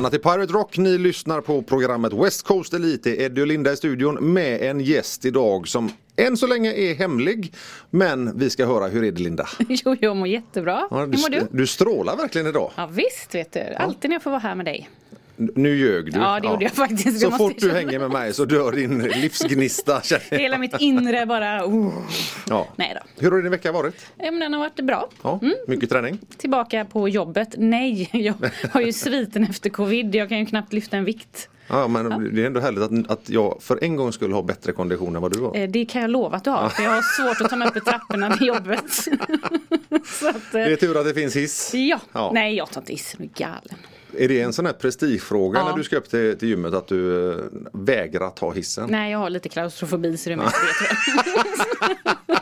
Välkomna till Pirate Rock. Ni lyssnar på programmet West Coast Elite. Eddie och Linda i studion med en gäst idag som än så länge är hemlig. Men vi ska höra, hur är det Linda? Jo, jag mår jättebra. Ja, hur mår du? du strålar verkligen idag. Ja visst vet du, alltid när jag får vara här med dig. Nu ljög du. Ja, det gjorde jag faktiskt. Så fort du hänger med mig så dör din livsgnista. Hela mitt inre bara... Oh. Ja. Nej då. Hur har din vecka varit? Ja, men den har varit bra. Ja, Mycket träning? Tillbaka på jobbet. Nej, jag har ju sviten efter covid. Jag kan ju knappt lyfta en vikt. Ja, men det är ändå härligt att, att jag för en gång skulle ha bättre kondition än vad du har. Eh, Det kan jag lova att du har. För jag har svårt att ta mig upp i trapporna till jobbet. Att, eh, Det är tur att det finns hiss. ja. Ja. nej jag tar inte is. Jag är galen. Är det en sån här prestigefråga Ja. när du ska upp till, till gymmet att du eh, vägrar ta hissen? Nej, jag har lite klaustrofobi så det är mest det.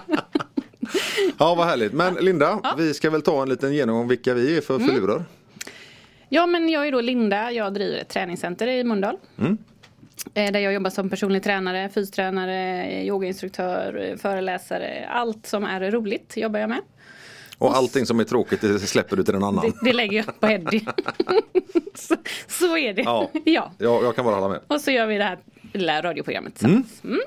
Ja, vad härligt. Men Linda, vi ska väl ta en liten genomgång vilka vi är för Mm. Ja men jag är då Linda, jag driver ett träningscenter i Mölndal. Eh, Där jag jobbar som personlig tränare, fystränare, yogainstruktör, föreläsare. Allt som är roligt jobbar jag med. Och allting som är tråkigt det släpper du till en annan. Det, det lägger jag på Eddie. så, så är det. Ja. ja. Ja, jag kan bara hålla med. Och så gör vi det här lilla radioprogrammet tillsammans. Mm.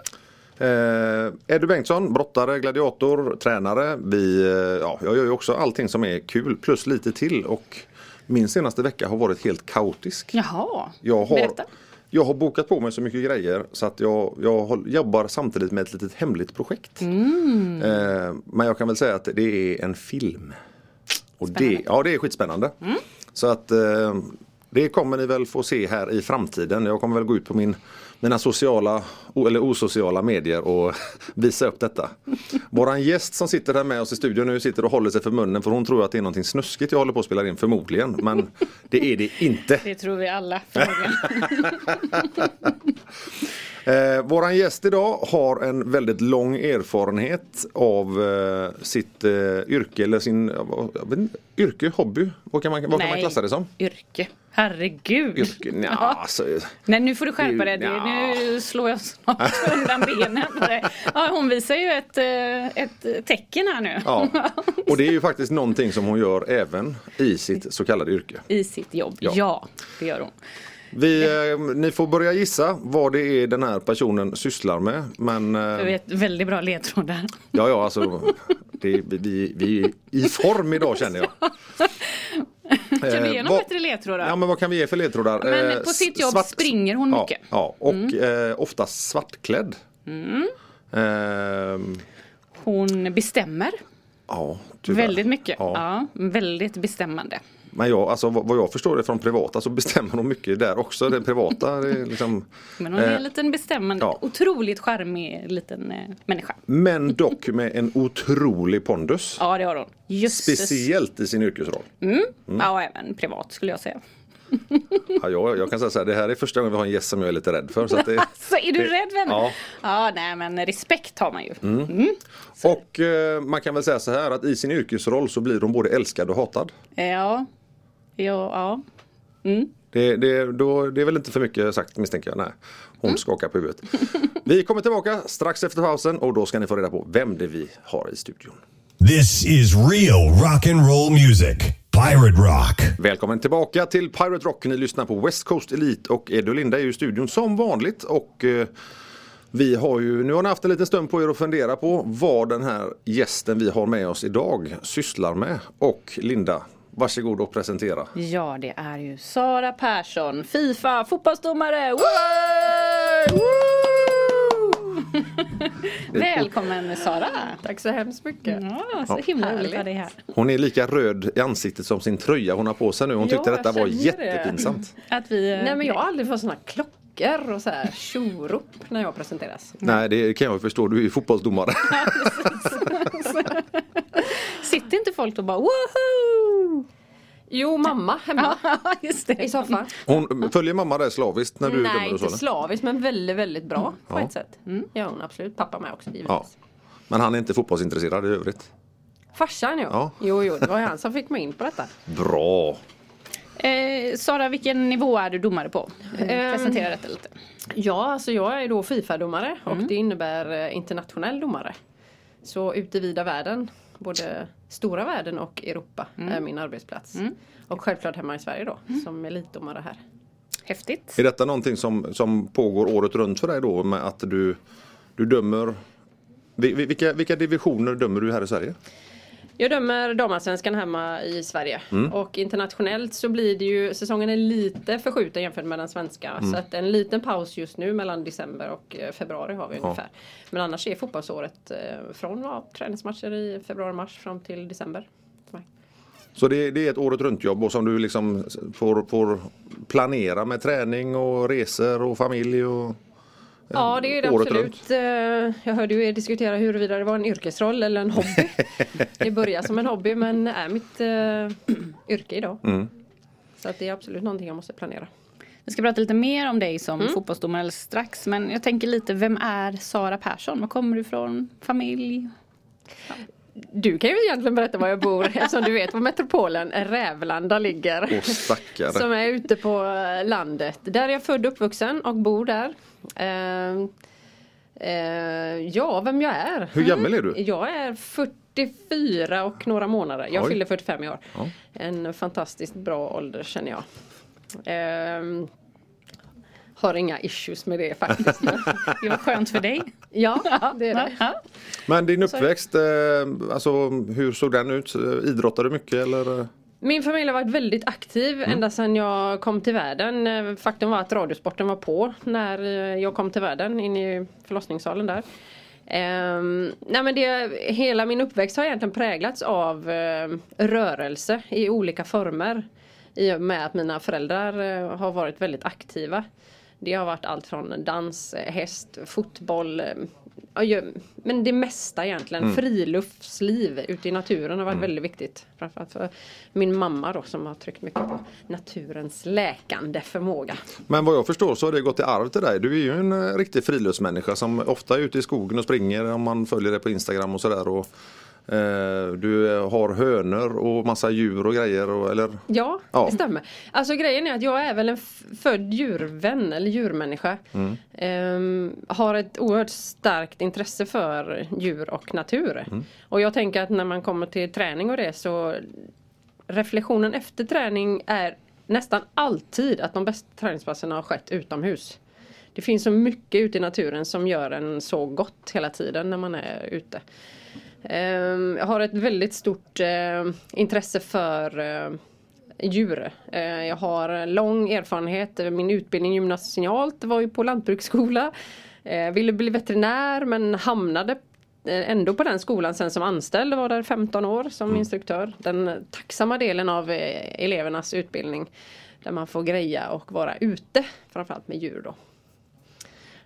Eh, Eddie Bengtsson, brottare, gladiator, tränare. Vi, eh, ja, jag gör ju också allting som är kul plus lite till. Och min senaste vecka har varit helt kaotisk. Jaha, Jag har, berätta. Jag har bokat på mig så mycket grejer så att jag, jag jobbar samtidigt med ett litet hemligt projekt. Mm. Eh, men jag kan väl säga att det är en film. Och det, ja, det är skitspännande. Mm. Så att eh, det kommer ni väl få se här i framtiden. Jag kommer väl gå ut på min, mina sociala eller osociala medier och visa upp detta. Våran gäst som sitter här med oss i studion nu sitter och håller sig för munnen för hon tror att det är någonting snuskigt jag håller på att spela in förmodligen. Men det är det inte. Det tror vi alla. Eh, våran gäst idag har en väldigt lång erfarenhet av eh, sitt eh, yrke eller sin vet yrke, hobby. Vad kan man, vad kan man Nej. klassa det som? Yrke. Herregud. Yrke? Nja, Ja. alltså, Nej nu får du skärpa dig. Nu slår jag snart undan benen på dig. Ja, hon visar ju ett, eh, ett tecken här nu. ja. Och det är ju faktiskt någonting som hon gör även i sitt så kallade yrke. I sitt jobb. Ja. Ja, det gör hon. Vi, eh, ni får börja gissa vad det är den här personen sysslar med. Men eh, vet, väldigt bra ledtrådar. ja, ja, alltså det, vi, vi, vi är i form idag känner jag. Kan du ge Eh, vad- bättre ledtrådar? Ja men vad kan vi ge för ledtrådar? Men Eh, på sitt jobb svart- springer hon mycket. Mm. Ja, och eh, ofta svartklädd. Ehm, Hon bestämmer ja, tyvärr. väldigt mycket. Ja. Ja. väldigt bestämmande. Men jag, alltså, vad jag förstår det från privata så bestämmer de mycket där också. Det privata det är liksom, Men hon är Eh, en liten bestämmande, ja. otroligt charmig liten eh, människa. men dock med en otrolig pondus. Ja det har hon. Jösses. Speciellt i sin yrkesroll. Ja, och även privat skulle jag säga. Ja, jag, jag kan säga så här, det här är första gången vi har en gäst som jag är lite rädd för. Så det, Så är du det- rädd vänner? Ja. ja, nej men respekt har man ju. och eh, man kan väl säga så här att i sin yrkesroll så blir de både älskad och hatad. Ja, ja, ja. Det, det, då, det är väl inte för mycket sagt misstänker jag. Nej. Hon skakar på huvudet. Vi kommer tillbaka strax efter pausen och då ska ni få reda på vem det är vi har i studion. This is real rock and roll music. Pirate Rock. Välkommen tillbaka till Pirate Rock. Ni lyssnar på West Coast Elite och Ed och Linda är ju i studion som vanligt. Och eh, vi har ju, nu har ni haft en liten stund på er att fundera på vad den här gästen vi har med oss idag sysslar med. Och Linda, varsågod och presentera. Ja, det är ju Sara Persson, Fifa, fotbollsdomare. Välkommen Sara! Tack så hemskt mycket. Ja, så himla roligt att ha dig här. Hon är lika röd i ansiktet som sin tröja hon har på sig nu. Hon Ja, tyckte detta jag var det. jättepinsamt. Att vi, eh, Nej men jag har aldrig fått såna klockor och så här tjorop när jag presenteras. Nej, det kan jag förstå. Du är ju fotbollsdomare. Sitter inte folk och bara woho! Jo, mamma hemma Ja, just det. i soffan. Hon, följer mamma dig slaviskt när du Nej, dömer och inte slaviskt men väldigt, väldigt bra på Ja. ett sätt. Ja, hon absolut. Pappa med också givetvis. Ja. Men han är inte fotbollsintresserad i övrigt? Farsan ja. Ja. Jo, jo, det var ju han som fick mig in på detta. Bra! Eh, Sara, vilken nivå är du domare på? Eh, Ehm. Presentera detta lite. Ja, alltså jag är då Fifa-domare och det innebär eh, internationell domare. Så ute i vida världen, både stora världen och Europa är min arbetsplats. Och självklart hemma i Sverige då, som elitdomare här. Häftigt. Är detta någonting som, som pågår året runt för dig då med att du, du dömer Vi- vi- Vilka, vilka divisioner dömer du här i Sverige? Jag dömer damallsvenskan hemma i Sverige. Mm. Och internationellt så blir det ju, säsongen är lite förskjuten jämfört med den svenska. Mm. Så att en liten paus just nu mellan december och eh, februari har vi ungefär. Men annars är fotbollsåret eh, från ja, träningsmatcher i februari-mars fram till december. Så det, det är ett året runt jobb och som du liksom får, får planera med träning och resor och familj och Ja det är det absolut. Eh, Jag hörde ju er diskutera huruvida det var en yrkesroll eller en hobby. det börjar som en hobby men är mitt eh, yrke idag. Mm. Så att det är absolut någonting jag måste planera. Vi ska prata lite mer om dig som Mm. fotbollsdomare alldeles strax. Men jag tänker lite, vem är Sara Persson? Var kommer du ifrån? Familj? Du kan ju egentligen berätta var jag bor eftersom du vet var metropolen Rävlanda ligger. Åh stackare. Som är ute på eh, landet. Där är jag född och uppvuxen och bor där. Eh, eh, ja, vem jag är? Hur gammal är du? Jag är 44 och några månader. Jag Oj. fyller 45 i år. Ja. En fantastiskt bra ålder känner jag. Eh, har inga issues med det faktiskt. Det var skönt för dig. ja, det är det. Men din uppväxt, eh, alltså hur såg den ut? Idrottade du mycket eller? Min familj har varit väldigt aktiv ända sedan jag kom till världen. Eh, Faktum var att radiosporten var på när eh, jag kom till världen in i förlossningssalen där. Ehm, nej men det, hela min uppväxt har egentligen präglats av eh, rörelse i olika former. I och med att mina föräldrar eh, har varit väldigt aktiva. Det har varit allt från dans, häst, fotboll. Men det mesta egentligen. Friluftsliv ute i naturen har varit väldigt viktigt. Framförallt för min mamma då som har tryckt mycket på naturens läkande förmåga. Men vad jag förstår så har det gått i arv till dig. Du är ju en eh, riktig friluftsmänniska som ofta är ute i skogen och springer om man följer det på Instagram och sådär. Och, du eh, har hönor och massa djur och grejer. Och, eller? Ja, Ja. det stämmer. Alltså grejen är att jag är väl en född djurvän eller djurmänniska. Ehm, har ett oerhört starkt intresse för djur och natur. Och jag tänker att när man kommer till träning och det så reflektionen efter träning är nästan alltid att de bästa träningspasserna har skett utomhus. Det finns så mycket ute i naturen som gör en så gott hela tiden när man är ute. Ehm, Jag har ett väldigt stort eh, intresse för eh, djur. Jag har lång erfarenhet. Min utbildning gymnasialt var ju på lantbruksskola. Eh, Ville bli veterinär men hamnade eh, ändå på den skolan sen som anställd. Var där 15 år som instruktör. Den tacksamma delen av eh, elevernas utbildning. Där man får greja och vara ute. Framförallt med djur då.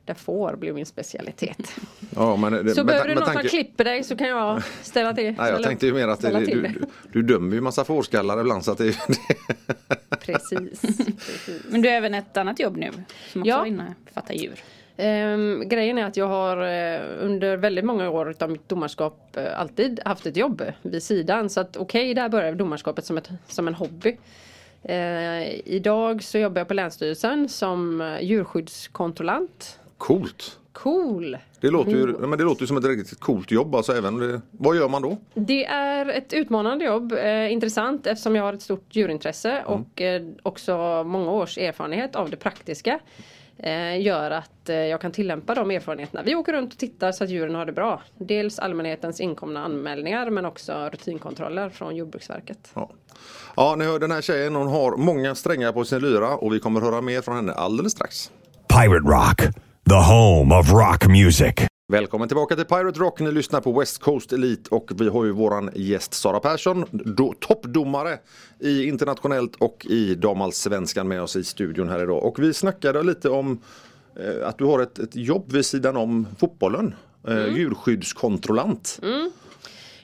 Där får blir min specialitet. Ja, men, det- Så med, behöver du någon som tanke- klipper dig så kan jag ställa till. Nej, jag ställa- tänkte ju mer att det, du, du, du dömer ju massa fårskallar ibland så att det, Precis. precis. Men du har även ett annat jobb nu som också Ja. innefattar djur. Ehm, grejen är att jag har eh, under väldigt många år av mitt domarskap eh, alltid haft ett jobb vid sidan. Så att okej, där började domarskapet som, ett, som en hobby. Eh, idag så jobbar jag på Länsstyrelsen som eh, djurskyddskontrollant. Coolt. Cool! Det låter, ju, men det låter ju som ett riktigt coolt jobb. Alltså, även det, vad gör man då? Det är ett utmanande jobb, eh, intressant eftersom jag har ett stort djurintresse och eh, också många års erfarenhet av det praktiska. Eh, gör att eh, jag kan tillämpa de erfarenheterna. Vi åker runt och tittar så att djuren har det bra. Dels allmänhetens inkomna anmälningar men också rutinkontroller från Jordbruksverket. Ja. ja, ni hör den här tjejen. Hon har många strängar på sin lyra och vi kommer höra mer från henne alldeles strax. Pirate Rock, the home of rock music. Välkommen tillbaka till Pirate Rock. Ni lyssnar på West Coast Elite och vi har ju våran gäst Sara Persson, do, toppdomare i internationellt och i damallsvenskan med oss i studion här idag. Och vi snackade lite om eh, att du har ett, ett jobb vid sidan om fotbollen. Eh, Djurskyddskontrollant.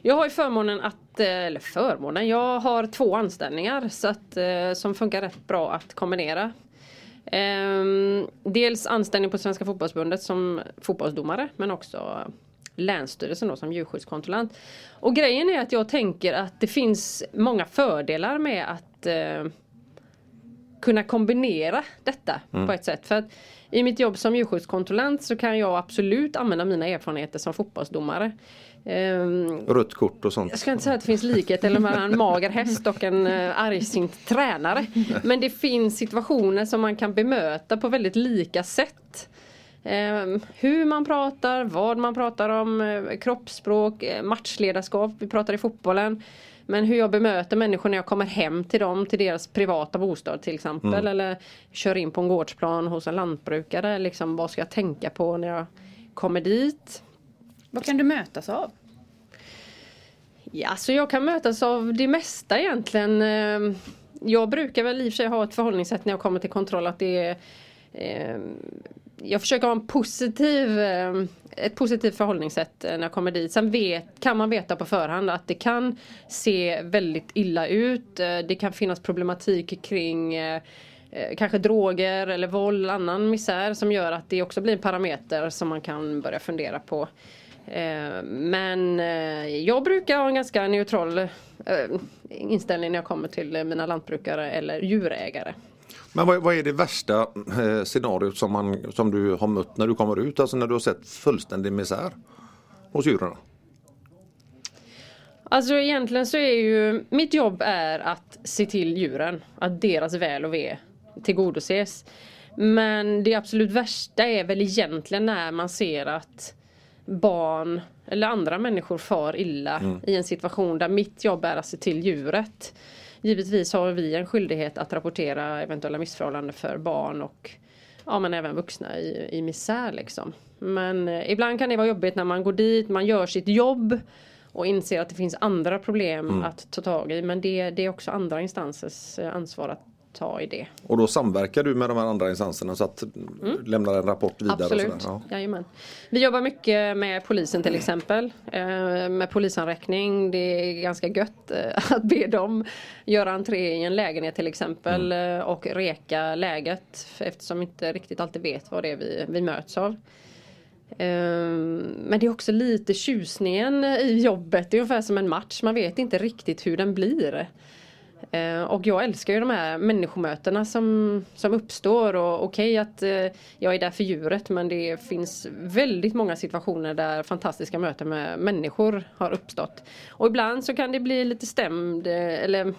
Jag har ju förmånen att, eh, eller förmånen, jag har två anställningar så att, eh, som funkar rätt bra att kombinera. Ehm, dels anställning på Svenska fotbollsförbundet som fotbollsdomare men också Länsstyrelsen då som djurskyddskontrollant. Och grejen är att jag tänker att det finns många fördelar med att eh, kunna kombinera detta på ett sätt. För att i mitt jobb som djurskyddskontrollant så kan jag absolut använda mina erfarenheter som fotbollsdomare Ehm, Rött kort och sånt. jag ska inte säga att det finns likhet eller mellan en mager häst och en uh, argsint tränare. Men det finns situationer som man kan bemöta på väldigt lika sätt. Ehm, hur man pratar, vad man pratar om, eh, kroppsspråk, eh, matchledarskap, vi pratar i fotbollen. Men hur jag bemöter människor när jag kommer hem till dem, till deras privata bostad till exempel. Eller kör in på en gårdsplan hos en lantbrukare. Liksom, vad ska jag tänka på när jag kommer dit? Vad kan du mötas av? Ja, så jag kan mötas av det mesta egentligen. Ehm, jag brukar väl i och för sig ha ett förhållningssätt när jag kommer till kontroll att det är ehm, jag försöker ha en positiv, ehm, ett positivt förhållningssätt eh, när jag kommer dit. Sen vet, kan man veta på förhand att det kan se väldigt illa ut. Eh, det kan finnas problematik kring eh, kanske droger eller våld, annan misär som gör att det också blir en parameter som man kan börja fundera på. Eh, Men eh, jag brukar ha en ganska neutral eh, inställning när jag kommer till mina lantbrukare eller djurägare. Men vad, vad är det värsta eh, scenariot som, man, som du har mött när du kommer ut? Alltså när du har sett fullständig misär hos djuren? Alltså egentligen så är ju mitt jobb är att se till djuren, att deras väl och ve tillgodoses. Men det absolut värsta är väl egentligen när man ser att barn eller andra människor far illa i en situation där mitt jobb är att se till djuret. Givetvis har vi en skyldighet att rapportera eventuella missförhållanden för barn och ja, men även vuxna i, i misär liksom. Men eh, ibland kan det vara jobbigt när man går dit, man gör sitt jobb och inser att det finns andra problem att ta tag i. Men det, det är också andra instansers eh, ansvar att ta i det. Och då samverkar du med de här andra instanserna så att du lämnar en rapport vidare? Och Mm. Absolut, sådär. Ja. jajamän. Vi jobbar mycket med polisen till exempel. Eh, med polisanräkning. Det är ganska gött eh, att be dem göra entré i en lägenhet till exempel. Mm. eh, Och reka läget. Eftersom vi inte riktigt alltid vet vad det är vi, vi möts av. Men det är också lite tjusningen i jobbet. Det är ungefär som en match. Man vet inte riktigt hur den blir. Eh, Och jag älskar ju de här människomötena som, som uppstår och okej att eh, jag är där för djuret men det finns väldigt många situationer där fantastiska möten med människor har uppstått. Och ibland så kan det bli lite stämd eh, eller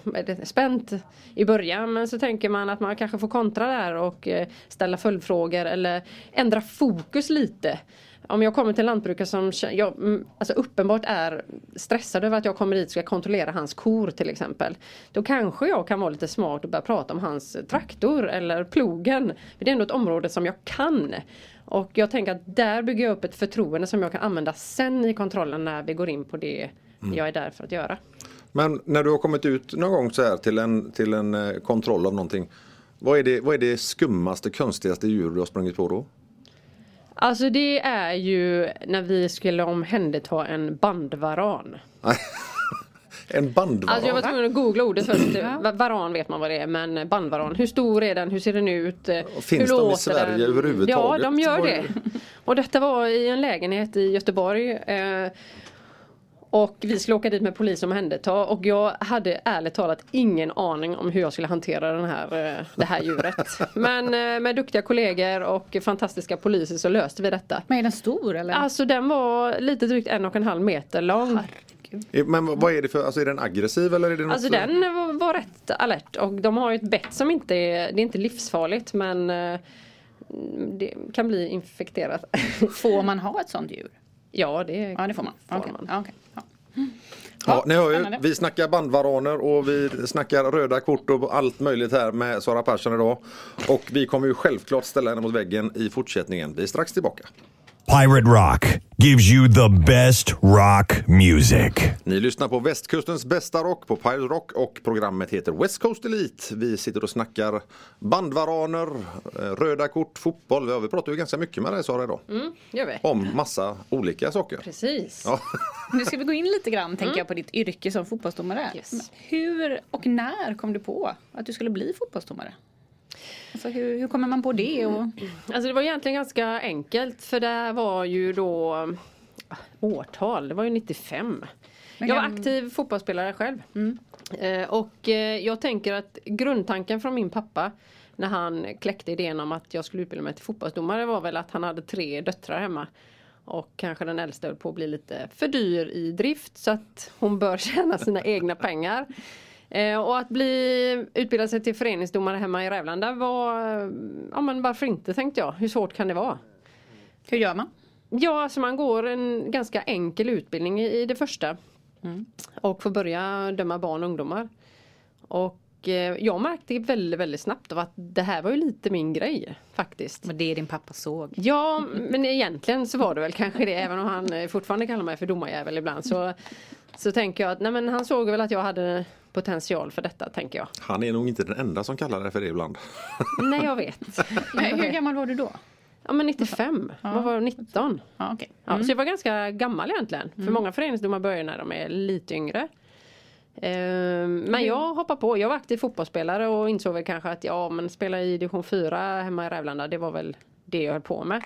spänt i början men så tänker man att man kanske får kontra där och eh, ställa följdfrågor eller ändra fokus lite. Om jag kommer till en lantbrukare som jag, mm, alltså uppenbart är stressad över att jag kommer dit och ska kontrollera hans kor till exempel. Då kanske jag kan vara lite smart och börja prata om hans traktor eller plogen. För det är ändå ett område som jag kan. Och jag tänker att där bygger jag upp ett förtroende som jag kan använda sen i kontrollen när vi går in på det jag är där för att göra. Men när du har kommit ut någon gång så här till en, till en eh, kontroll av någonting. Vad är, det, vad är det skummaste, konstigaste djur du har sprungit på då? Alltså det är ju när vi skulle omhänderta en bandvaran. En bandvaran? Alltså jag var tvungen att googla ordet först. Va- Varan vet man vad det är men bandvaran. Hur stor är den? Hur ser den ut? Finns Hur de i Sverige den? överhuvudtaget? Ja de gör det. Och detta var i en lägenhet i Göteborg. Eh, och vi skulle åka dit med polis och omhänderta och jag hade ärligt talat ingen aning om hur jag skulle hantera den här, eh, det här djuret. Men eh, med duktiga kollegor och fantastiska poliser så löste vi detta. Men är den stor eller? Alltså den var lite drygt en och en halv meter lång. Eh, Men vad- är det för, alltså är den aggressiv eller är det något Alltså den var, var rätt alert och de har ju ett bett som inte är, det är inte livsfarligt men det kan bli infekterat. Får man ha ett sånt djur? Ja det, Ja det får man. Får Okej. man. Ja, okej. Ja. Ja, ni hör ju, spännande. vi snackar bandvaraner och vi snackar röda kort och allt möjligt här med Sara Persson idag. Och vi kommer ju självklart ställa henne mot väggen i fortsättningen. Vi är strax tillbaka. Pirate Rock gives you the best rock music. Ni lyssnar på västkustens bästa rock på Pirate Rock och programmet heter West Coast Elite. Vi sitter och snackar bandvaraner, eh, röda kort, fotboll. Vi pratar ju ganska mycket med dig Sara idag. gör vi. Om massa olika saker. Precis. Ja. Nu ska vi gå in lite grann tänker jag på ditt yrke som fotbollsdomare. Yes. Hur och när kom du på att du skulle bli fotbollsdomare? Alltså hur, hur kommer man på det? Och... Alltså det var egentligen ganska enkelt för det var ju då ah, årtal, det var ju 95. Men Jag var aktiv fotbollsspelare själv. Eh, och eh, jag tänker att grundtanken från min pappa när han kläckte idén om att jag skulle utbilda mig till fotbollsdomare var väl att han hade tre döttrar hemma. Och kanske den äldsta höll på att bli lite för dyr i drift så att hon bör tjäna sina egna pengar. Eh, och att bli utbilda sig till föreningsdomare hemma i Rävlanda var, ja men varför inte tänkte jag. Hur svårt kan det vara? Hur gör man? Ja, alltså man går en ganska enkel utbildning i, det första. Och får börja döma barn och ungdomar. Och eh, jag märkte väldigt, väldigt snabbt av att det här var ju lite min grej faktiskt. Vad det din pappa såg. Ja, men egentligen så var det väl kanske det, även om han eh, fortfarande kallar mig för domarjävel ibland. Så, så tänker jag att nej, men han såg väl att jag hade potential för detta, tänker jag. Han är nog inte den enda som kallar det för det ibland. Nej, jag vet. Men hur gammal var du då? Ja, men 95. Vad var jag? 19? Ja, okej. Ja, Så jag var ganska gammal egentligen. För många föreningsdomare börjar när de är lite yngre. Ehm, men jag hoppade på. Jag var aktiv fotbollsspelare och insåg väl kanske att ja men spela i division 4 hemma i Rävlanda det var väl det jag höll på med.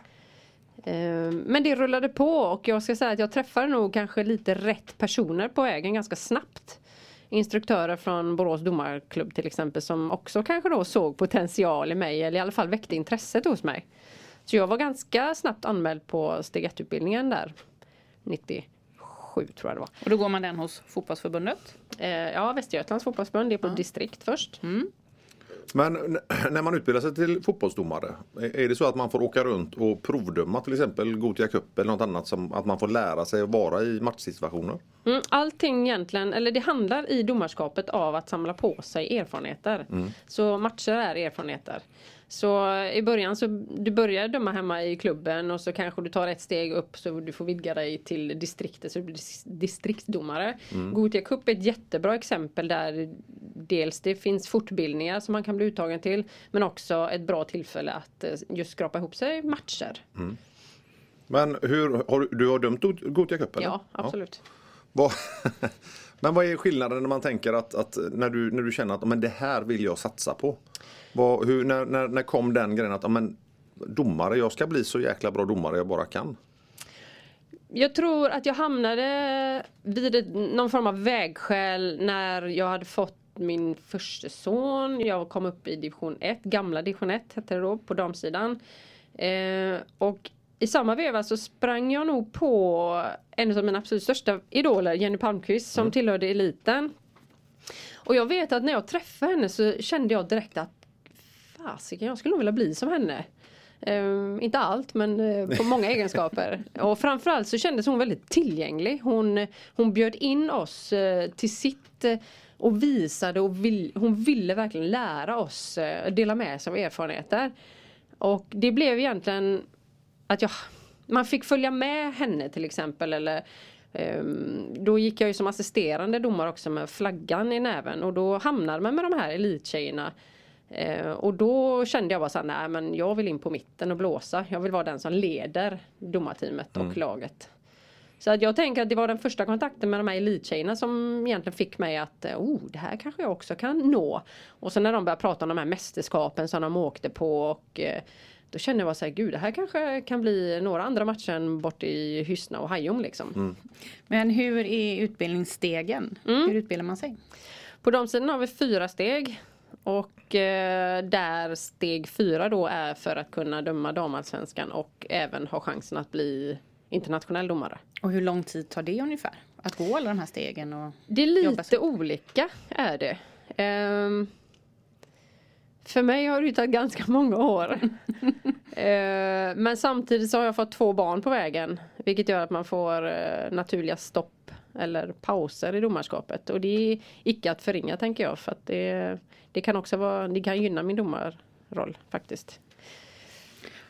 Ehm, men det rullade på och jag ska säga att jag träffade nog kanske lite rätt personer på vägen ganska snabbt. Instruktörer från Borås domarklubb till exempel som också kanske då såg potential i mig eller i alla fall väckte intresset hos mig. Så jag var ganska snabbt anmäld på steg 1-utbildningen där. 97 tror jag det var. Och då går man den hos fotbollsförbundet? Eh, ja, Västergötlands fotbollsförbund, det är på distrikt först. Men när man utbildar sig till fotbollsdomare, är det så att man får åka runt och provdöma till exempel Gothia Cup eller något annat som att man får lära sig att vara i matchsituationer? Mm, allting egentligen, eller det handlar i domarskapet av att samla på sig erfarenheter. Så matcher är erfarenheter. Så i början så du börjar döma hemma i klubben och så kanske du tar ett steg upp så du får vidga dig till distriktet så du blir dis- distriktsdomare. Gothia Cup är ett jättebra exempel där dels det finns fortbildningar som man kan bli uttagen till men också ett bra tillfälle att eh, just skrapa ihop sig matcher. Men hur, har du, du har dömt Gothia Cup? Eller? Ja, absolut. Vad- men vad är skillnaden när man tänker att, att när, du, när du känner att men det här vill jag satsa på? Vad, hur, när, när, när kom den grejen att ja, men, domare, jag ska bli så jäkla bra domare jag bara kan? Jag tror att jag hamnade vid någon form av vägskäl när jag hade fått min första son. Jag kom upp i division 1, gamla division 1 hette det då på damsidan. Eh, och i samma veva så sprang jag nog på en av mina absolut största idoler, Jenny Palmqvist, som tillhörde eliten. Och jag vet att när jag träffade henne så kände jag direkt att fasiken, jag skulle nog vilja bli som henne. Eh, inte allt men eh, på många egenskaper. Och framförallt så kändes hon väldigt tillgänglig. Hon, hon bjöd in oss eh, till sitt eh, och visade och vill, hon ville verkligen lära oss, eh, dela med sig av erfarenheter. Och det blev egentligen att jag, man fick följa med henne till exempel eller ehm, då gick jag ju som assisterande domare också med flaggan i näven och då hamnade man med de här elittjejerna. Eh, och då kände jag bara så här, nej men jag vill in på mitten och blåsa. Jag vill vara den som leder domarteamet och laget. Så att jag tänker att det var den första kontakten med de här elittjejerna som egentligen fick mig att eh, oh, det här kanske jag också kan nå. Och sen när de började prata om de här mästerskapen som de åkte på och eh, då kände jag bara så här, gud det här kanske kan bli några andra matcher än bort i Hyssna och Hajom liksom. Men hur är utbildningsstegen? Hur utbildar man sig? På de sidan har vi fyra steg. Och eh, där steg fyra då är för att kunna döma damallsvenskan och även ha chansen att bli internationell domare. Och hur lång tid tar det ungefär? Att gå alla de här stegen? Och... Det är lite olika är det. Ehm, för mig har det tagit ganska många år. Ehm, men samtidigt så har jag fått två barn på vägen. Vilket gör att man får eh, naturliga stopp eller pauser i domarskapet. Och det är icke att förringa tänker jag. För att det, det kan också vara, det kan gynna min domarroll faktiskt.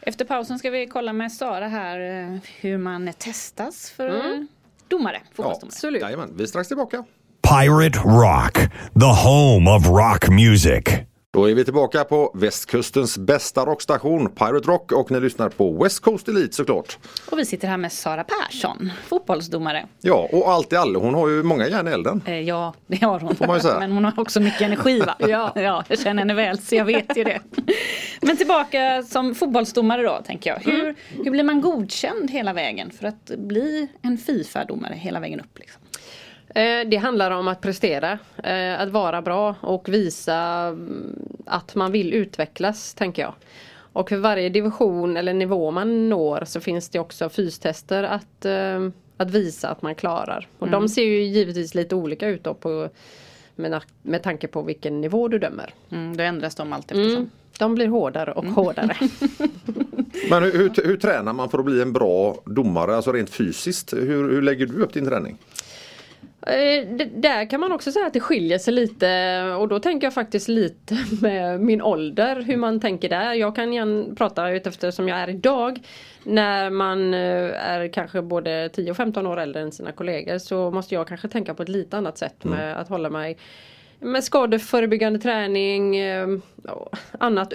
Efter pausen ska vi kolla med Sara här eh, hur man testas för Mm. domare, fotbollsdomare. Absolut. Jajamän, vi är strax tillbaka. Pirate Rock, the home of rock music. Då är vi tillbaka på västkustens bästa rockstation Pirate Rock och ni lyssnar på West Coast Elite såklart. Och vi sitter här med Sara Persson, fotbollsdomare. Ja, och allt i allo, hon har ju många järn i elden. Eh, ja, det har hon. Får man ju säga. Men hon har också mycket energi va? ja. ja, jag känner henne väl så jag vet ju det. Men tillbaka som fotbollsdomare då tänker jag. Hur, hur blir man godkänd hela vägen för att bli en Fifa-domare hela vägen upp? Liksom? Eh, Det handlar om att prestera, eh, att vara bra och visa mm, att man vill utvecklas tänker jag. Och för varje division eller nivå man når så finns det också fystester att, eh, att visa att man klarar. Och de ser ju givetvis lite olika ut då på, med, med tanke på vilken nivå du dömer. Mm, då ändras de allt eftersom. Mm. De blir hårdare och hårdare. Men hur, hur, hur tränar man för att bli en bra domare, alltså rent fysiskt? Hur, hur lägger du upp din träning? Eh, det, där kan man också säga att det skiljer sig lite och då tänker jag faktiskt lite med min ålder hur man tänker där. Jag kan igen prata utefter som jag är idag. När man eh, är kanske både 10 och 15 år äldre än sina kollegor så måste jag kanske tänka på ett lite annat sätt med att hålla mig med skadeförebyggande träning, eh, annat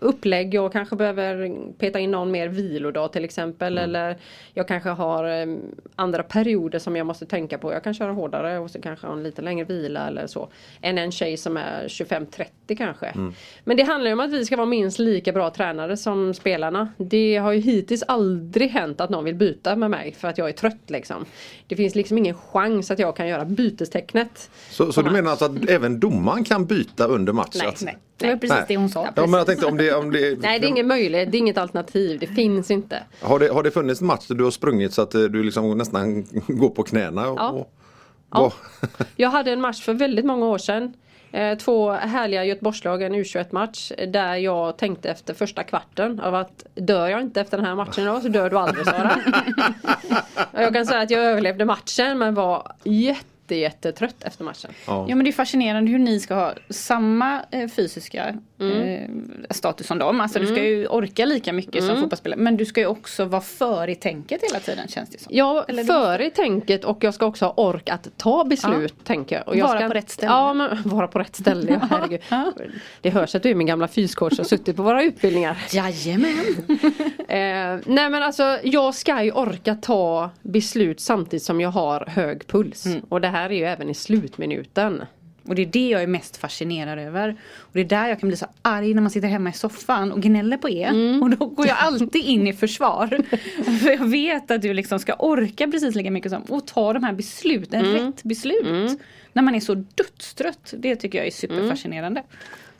upplägg. Jag kanske behöver peta in någon mer vilodag till exempel. Mm. Eller jag kanske har eh, andra perioder som jag måste tänka på. Jag kan köra hårdare och så kanske ha en lite längre vila eller så. Än en tjej som är 25-30 kanske. Mm. Men det handlar ju om att vi ska vara minst lika bra tränare som spelarna. Det har ju hittills aldrig hänt att någon vill byta med mig för att jag är trött liksom. Det finns liksom ingen chans att jag kan göra bytestecknet. Så, så du menar alltså att även domaren kan byta under matchen? Nej, nej. Det var precis nej. det hon sa. Ja, men jag tänkte om det, om det... Nej det är ingen möjlighet, det är inget alternativ, det finns inte. Har det, har det funnits en match där du har sprungit så att du liksom nästan går på knäna? Och, ja. Och, ja. jag hade en match för väldigt många år sedan. Eh, två härliga Göteborgslag, en U21-match där jag tänkte efter första kvarten av att dör jag inte efter den här matchen då så dör du aldrig Sara. jag kan säga att jag överlevde matchen men var jätte, jättetrött efter matchen. Ja. ja men det är fascinerande hur ni ska ha samma eh, fysiska mm. eh, status som dem. Alltså mm. du ska ju orka lika mycket mm. som fotbollsspelare. Men du ska ju också vara före i tänket hela tiden känns det som. Ja, Eller före i tänket och jag ska också ha ork att ta beslut ja. tänker jag. Och jag vara ska, på rätt ställe. Ja, men, vara på rätt ställe. Ja, herregud. ja. Det hörs att du är min gamla fyscoach och suttit på våra utbildningar. Jajamän. eh, nej men alltså jag ska ju orka ta beslut samtidigt som jag har hög puls. Mm. Och det här är ju även i slutminuten. Och det är det jag är mest fascinerad över. Och det är där jag kan bli så arg när man sitter hemma i soffan och gnäller på er. Mm. Och då går jag alltid in i försvar. För jag vet att du liksom ska orka precis lika mycket som och ta de här besluten, mm. rätt beslut. Mm. När man är så dödstrött. Det tycker jag är superfascinerande.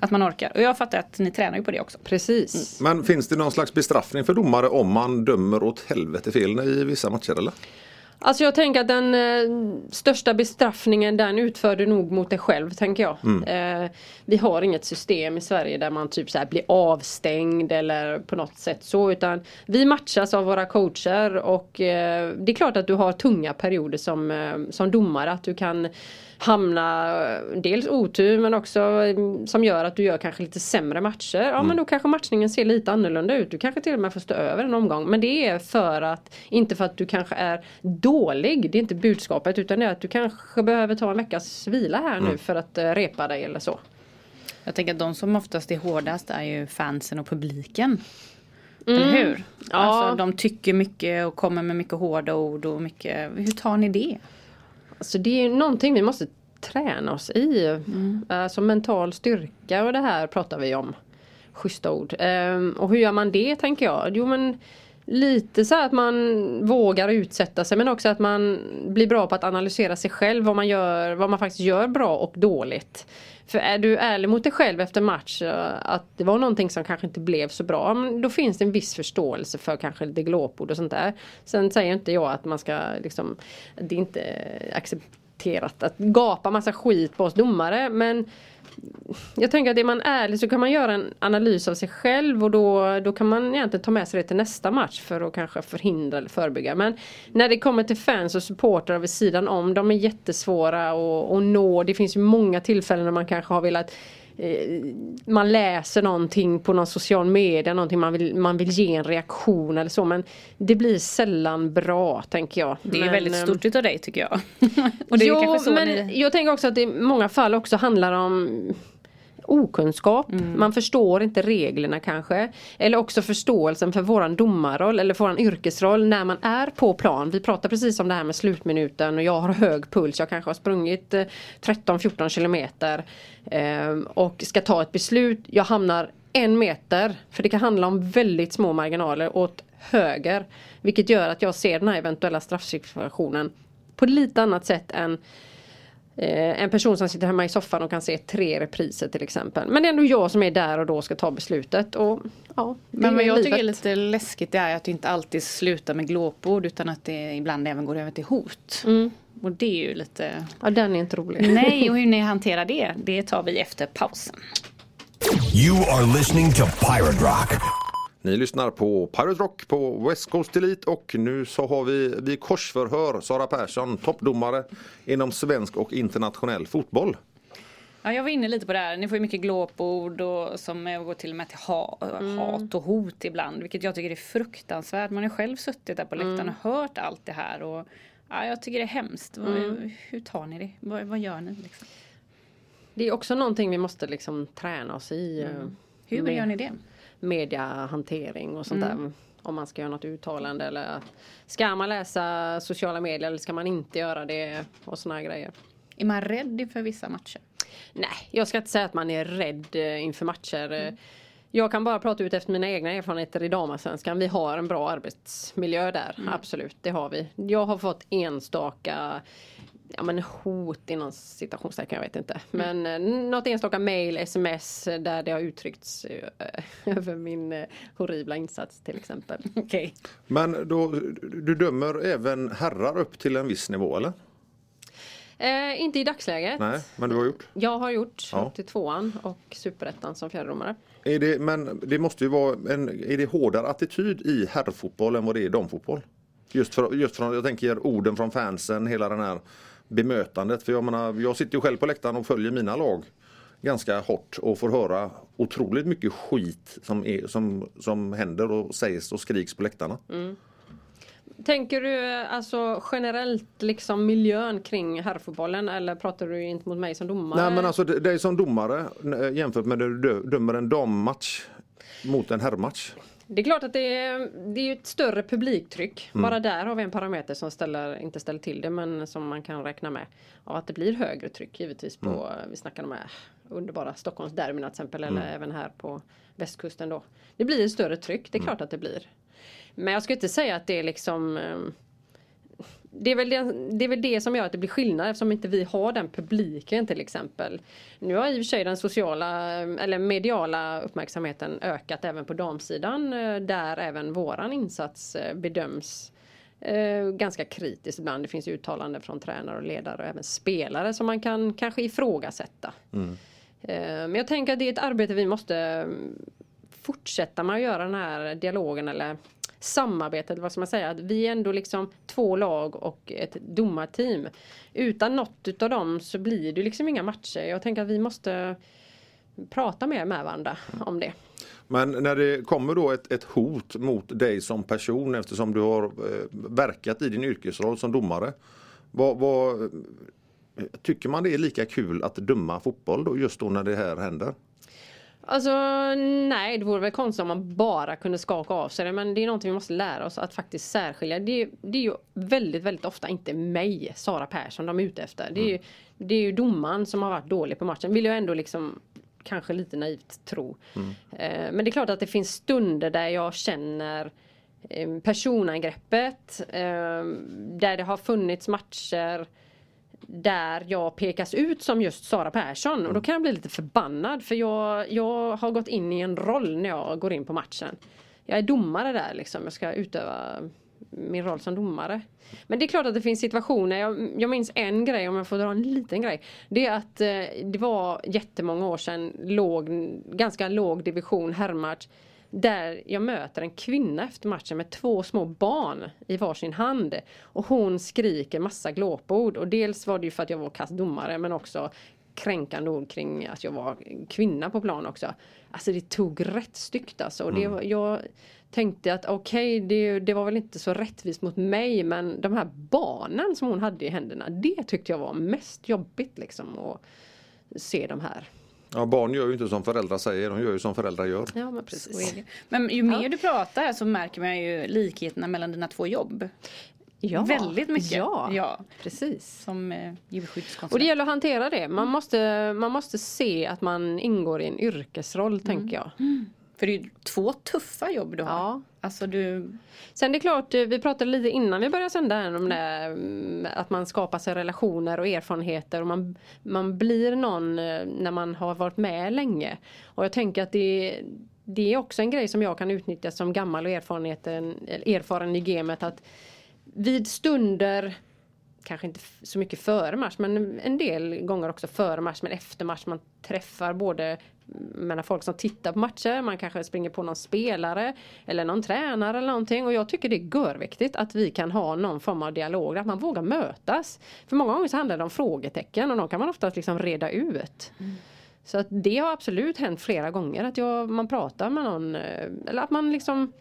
Att man orkar. Och jag fattar att ni tränar ju på det också. Precis. Mm. Men finns det någon slags bestraffning för domare om man dömer åt helvete fel i vissa matcher eller? Alltså jag tänker att den eh, största bestraffningen den utför du nog mot dig själv tänker jag. Mm. Eh, vi har inget system i Sverige där man typ så blir avstängd eller på något sätt så utan vi matchas av våra coacher och eh, det är klart att du har tunga perioder som, eh, som domare att du kan hamna dels otur men också mm, som gör att du gör kanske lite sämre matcher. Ja mm. men då kanske matchningen ser lite annorlunda ut. Du kanske till och med får stå över en omgång. Men det är för att, inte för att du kanske är dålig. Det är inte budskapet utan det är att du kanske behöver ta en veckas vila här mm. nu för att uh, repa dig eller så. Jag tänker att de som oftast är hårdast är ju fansen och publiken. Mm. Eller hur? Ja. Alltså, de tycker mycket och kommer med mycket hårda ord och mycket. Hur tar ni det? Alltså det är någonting vi måste träna oss i. Mm. Alltså mental styrka och det här pratar vi om. Schyssta ord. Um, och hur gör man det tänker jag? Jo men Lite så att man vågar utsätta sig men också att man blir bra på att analysera sig själv vad man gör, vad man faktiskt gör bra och dåligt. För är du ärlig mot dig själv efter match eh, att det var någonting som kanske inte blev så bra. Då finns det en viss förståelse för kanske lite glåpord och sånt där. Sen säger inte jag att man ska liksom Det är inte accepterat att gapa massa skit på oss domare men jag tänker att är man ärlig så kan man göra en analys av sig själv och då, då kan man egentligen ta med sig det till nästa match för att kanske förhindra eller förebygga. Men när det kommer till fans och supportrar vid sidan om, de är jättesvåra att, att nå. Det finns ju många tillfällen när man kanske har velat man läser någonting på någon social media, någonting man vill, man vill ge en reaktion eller så men det blir sällan bra tänker jag. Det är men, väldigt ehm, stort utav dig tycker jag. och det jo, men ni... jag tänker också att det i många fall också handlar om okunskap. Mm. Man förstår inte reglerna kanske. Eller också förståelsen för våran domarroll eller våran yrkesroll när man är på plan. Vi pratar precis om det här med slutminuten och jag har hög puls. Jag kanske har sprungit 13-14 eh, kilometer eh, och ska ta ett beslut. Jag hamnar en meter, för det kan handla om väldigt små marginaler åt höger. Vilket gör att jag ser den här eventuella straffsituationen på lite annat sätt än eh, en person som sitter hemma i soffan och kan se tre repriser till exempel. Men det är ändå jag som är där och då ska ta beslutet. Och, ja, Men vad jag livet. tycker är lite läskigt det är att det inte alltid slutar med glåpord utan att det ibland även går över till hot. Mm. Och det är ju lite... Ja, den är inte rolig. Nej, och hur ni hanterar det, det tar vi efter pausen. You are listening to Pirate Rock. Ni lyssnar på Pirate Rock på West Coast Elite och nu så har vi vid korsförhör Sara Persson, toppdomare inom svensk och internationell fotboll. Ja, jag var inne lite på det här. Ni får ju mycket glåpord och som går till och med till ha, hat och hot ibland. Vilket jag tycker är fruktansvärt. Man har själv suttit där på läktaren och hört allt det här. Och, ja, jag tycker det är hemskt. Vad- Hur tar ni det? Vad, vad gör ni? Liksom? Det är också någonting vi måste liksom träna oss i. eh, Hur med gör ni det? Mediahantering och sånt där. Om man ska göra något uttalande eller ska man läsa sociala medier eller ska man inte göra det och såna grejer. Är man rädd inför vissa matcher? Nej, jag ska inte säga att man är rädd eh, inför matcher. Eh, Jag kan bara prata ut efter mina egna erfarenheter i damallsvenskan. Vi har en bra arbetsmiljö där, absolut, det har vi. Jag har fått enstaka ja, men hot inom citationstecken, jag vet inte. Men eh, något enstaka mail, sms där det har uttryckts eh, över min eh, horribla insats till exempel. Okej. Men då, du dömer även herrar upp till en viss nivå eller? Eh, inte i dagsläget. Nej, men du har gjort? Jag har gjort Ja. upp till tvåan och superettan som fjärdedomare. Är det, men det måste ju vara en, är det hårdare attityd i herrfotboll än vad det är i damfotboll? Just, för, just från, jag tänker orden från fansen, hela den här bemötandet. För jag menar, jag sitter ju själv på läktaren och följer mina lag ganska hårt och får höra otroligt mycket skit som, är, som, som händer och sägs och skriks på läktarna. Tänker du alltså generellt liksom miljön kring herrfotbollen eller pratar du inte mot mig som domare? Nej men alltså är som domare eh, jämfört med när du dö- dömer en dammatch mot en herrmatch. Det är klart att det är, det är ett större publiktryck. Mm. Bara där har vi en parameter som ställer, inte ställer till det men som man kan räkna med. Och att det blir högre tryck givetvis på, Mm. vi snackar om här underbara Stockholmsderbyna till exempel eller Mm. även här på västkusten då. Det blir ett större tryck, det är Mm. klart att det blir. Men jag ska inte säga att det är liksom ehm, det är, väl det, det är väl det som gör att det blir skillnad eftersom inte vi har den publiken till exempel. Nu har i och för sig den sociala eller mediala uppmärksamheten ökat även på damsidan eh, där även våran insats eh, bedöms eh, ganska kritiskt ibland. Det finns uttalanden från tränare och ledare och även spelare som man kan kanske ifrågasätta. Eh, men jag tänker att det är ett arbete vi måste mm, fortsätta med att göra den här dialogen eller samarbetet, vad ska man säga, att vi är ändå liksom två lag och ett domarteam. Utan något utav dem så blir det liksom inga matcher. Jag tänker att vi måste prata mer med varandra om det. Men när det kommer då ett, ett hot mot dig som person eftersom du har eh, verkat i din yrkesroll som domare. Vad, vad, eh, tycker man det är lika kul att döma fotboll då, just då när det här händer? Alltså nej, det vore väl konstigt om man bara kunde skaka av sig det. Men det är någonting vi måste lära oss att faktiskt särskilja. Det är, det är ju väldigt, väldigt ofta inte mig, Sara Persson, de är ute efter. Det är, ju, det är ju domaren som har varit dålig på matchen. Vill jag ändå liksom kanske lite naivt tro. Eh, men det är klart att det finns stunder där jag känner eh, personangreppet. Eh, där det har funnits matcher där jag pekas ut som just Sara Persson och då kan jag bli lite förbannad för jag, jag har gått in i en roll när jag går in på matchen. Jag är domare där liksom, jag ska utöva min roll som domare. Men det är klart att det finns situationer, jag, jag minns en grej om jag får dra en liten grej. Det är att eh, det var jättemånga år sedan, låg, ganska låg division herrmatch. Där jag möter en kvinna efter matchen med två små barn i varsin hand. Och hon skriker massa glåpord. Och dels var det ju för att jag var kastdomare men också kränkande ord kring att jag var kvinna på plan också. Alltså det tog rätt styggt alltså. Och det, jag tänkte att okej, det, det var väl inte så rättvist mot mig men de här barnen som hon hade i händerna, det tyckte jag var mest jobbigt liksom. Att se de här. Ja, barn gör ju inte som föräldrar säger, de gör ju som föräldrar gör. Ja men precis. Men ju mer Ja. du pratar så märker man ju likheterna mellan dina två jobb. Ja, Väldigt mycket. Ja, Ja. precis. Som eh, djurskyddskonsulent. Och det gäller att hantera det. Man måste, man måste se att man ingår i en yrkesroll tänker jag. För det är ju två tuffa jobb du har. Ja. Alltså du... Sen det är klart, eh, vi pratade lite innan vi började sända här om det mm, att man skapar sig relationer och erfarenheter och man, man blir någon eh, när man har varit med länge. Och jag tänker att det, det är också en grej som jag kan utnyttja som gammal och erfarenheten, erfaren i gamet att vid stunder kanske inte så mycket före match men en del gånger också före match men efter match man träffar både menar, folk som tittar på matcher, man kanske springer på någon spelare eller någon tränare eller någonting och jag tycker det är görviktigt att vi kan ha någon form av dialog, att man vågar mötas. För många gånger så handlar det om frågetecken och de kan man oftast liksom reda ut. Så att det har absolut hänt flera gånger att jag, man pratar med någon eh, eller att man liksom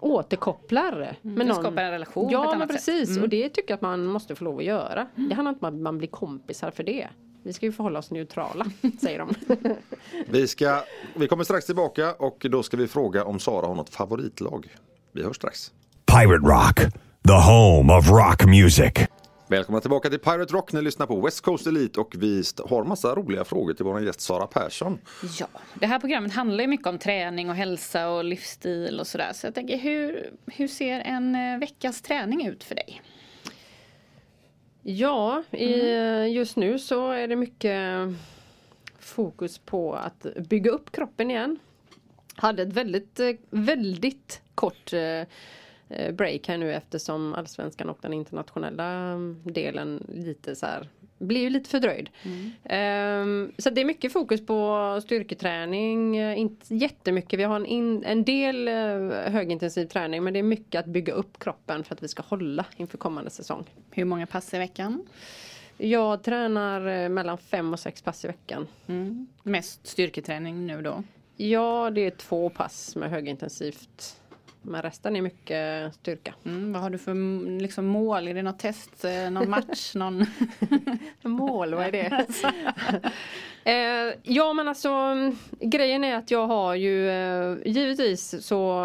återkopplar med du någon. skapar en relation på ett Ja men precis Mm. och det tycker jag att man måste få lov att göra. Det handlar inte om att man blir kompisar för det. Vi ska ju förhålla oss neutrala säger de. Vi, ska, vi kommer strax tillbaka och då ska vi fråga om Sara har något favoritlag. Vi hörs strax. Pirate Rock, the home of rock music. Välkomna tillbaka till Pirate Rock. Ni lyssnar på West Coast Elite och vi har massa roliga frågor till vår gäst Sara Persson. Ja, det här programmet handlar ju mycket om träning och hälsa och livsstil och sådär. Så jag tänker, hur, hur ser en eh, veckas träning ut för dig? Ja, i, just nu så är det mycket fokus på att bygga upp kroppen igen. Hade ett väldigt, eh, väldigt kort eh, eh, break här nu eftersom allsvenskan och den internationella mm, delen lite så här blir ju lite fördröjd. Ehm, så det är mycket fokus på styrketräning, eh, inte jättemycket. Vi har en, in, en del eh, högintensiv träning men det är mycket att bygga upp kroppen för att vi ska hålla inför kommande säsong. Hur många pass i veckan? Jag tränar eh, mellan fem och sex pass i veckan. Mm. Mest styrketräning nu då? Ja, det är två pass med högintensivt. Men resten är mycket styrka. Mm. Vad har du för liksom, mål? Är det något test, eh, någon match, någon... Mål, vad är det? eh, ja men alltså grejen är att jag har ju eh, givetvis så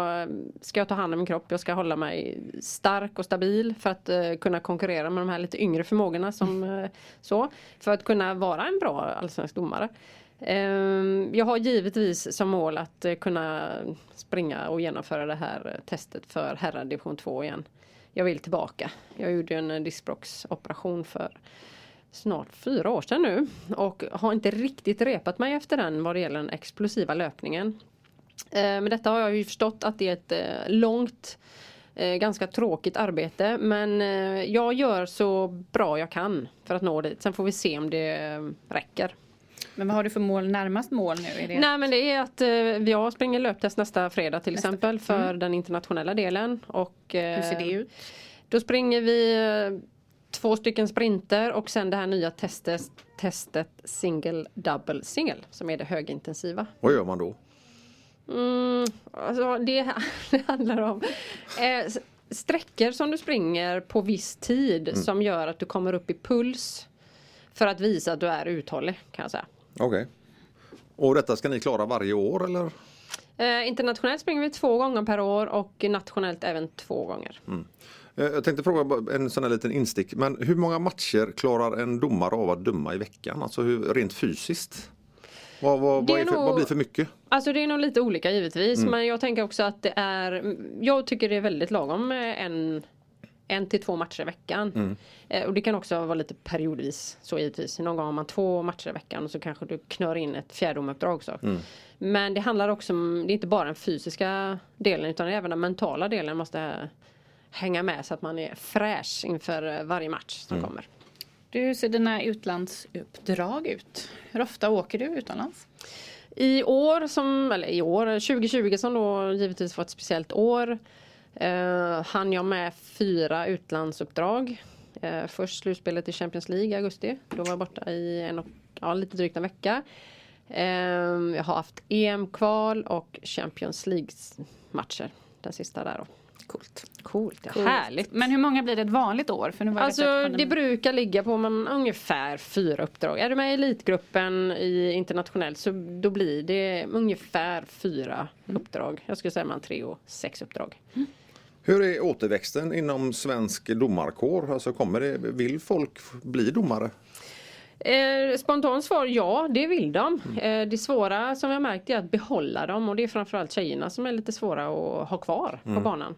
ska jag ta hand om min kropp. Jag ska hålla mig stark och stabil för att eh, kunna konkurrera med de här lite yngre förmågorna som eh, så. För att kunna vara en bra allsvensk domare. Ehm, jag har givetvis som mål att eh, kunna springa och genomföra det här eh, testet för herrar division 2 igen. Jag vill tillbaka. Jag gjorde en eh, diskbråcksoperation för snart fyra år sedan nu och har inte riktigt repat mig efter den vad det gäller den explosiva löpningen. Ehm, Med detta har jag ju förstått att det är ett långt ganska tråkigt arbete men jag gör så bra jag kan för att nå dit. Sen får vi se om det räcker. Men vad har du för mål, närmast mål nu? Är det... Nej men det är att eh, jag springer löptest nästa fredag till Nästa exempel för den internationella delen. Och, eh, Hur ser det ut? Då springer vi eh, två stycken sprinter och sen det här nya testet, testet single double single som är det högintensiva. Vad gör man då? Mm, alltså det, det handlar om eh, sträckor som du springer på viss tid som gör att du kommer upp i puls för att visa att du är uthållig kan jag säga. Okej. Och detta ska ni klara varje år eller? Eh, internationellt springer vi två gånger per år och nationellt även två gånger. Eh, Jag tänkte fråga en sån här liten instick. Men hur många matcher klarar en domare av att döma i veckan? Alltså hur, rent fysiskt? Vad, vad, Det vad, för, nog- vad blir för mycket? Alltså det är nog lite olika givetvis men jag tänker också att det är Jag tycker det är väldigt lagom med en en till två matcher i veckan. Eh, och det kan också vara lite periodvis så givetvis. Någon gång har man två matcher i veckan och så kanske du knör in ett fjärdedomaruppdrag också. Men det handlar också om, det är inte bara den fysiska delen utan även den mentala delen måste hänga med så att man är fräsch inför eh, varje match som kommer. Du, hur ser dina utlandsuppdrag ut? Hur ofta åker du utomlands? I år, som, eller i år, 2020 som då givetvis var ett speciellt år eh, hann jag med fyra utlandsuppdrag. Eh, först slutspelet i Champions League i augusti. Då var jag borta i en och, ja, lite drygt en vecka. Eh, jag har haft EM-kval och Champions League-matcher. Den sista där då. Coolt. Coolt, ja. Coolt. härligt. Men hur många blir det ett vanligt år? För nu var Alltså det brukar ligga på man, ungefär fyra uppdrag. Är du med i elitgruppen i internationellt så då blir det ungefär fyra uppdrag. Jag skulle säga man tre och sex uppdrag. Hur är återväxten inom svensk domarkår? Alltså kommer det, vill folk bli domare? Eh, spontant svar ja, det vill de. Eh, det svåra som jag märkt är att behålla dem och det är framförallt tjejerna som är lite svåra att ha kvar på banan.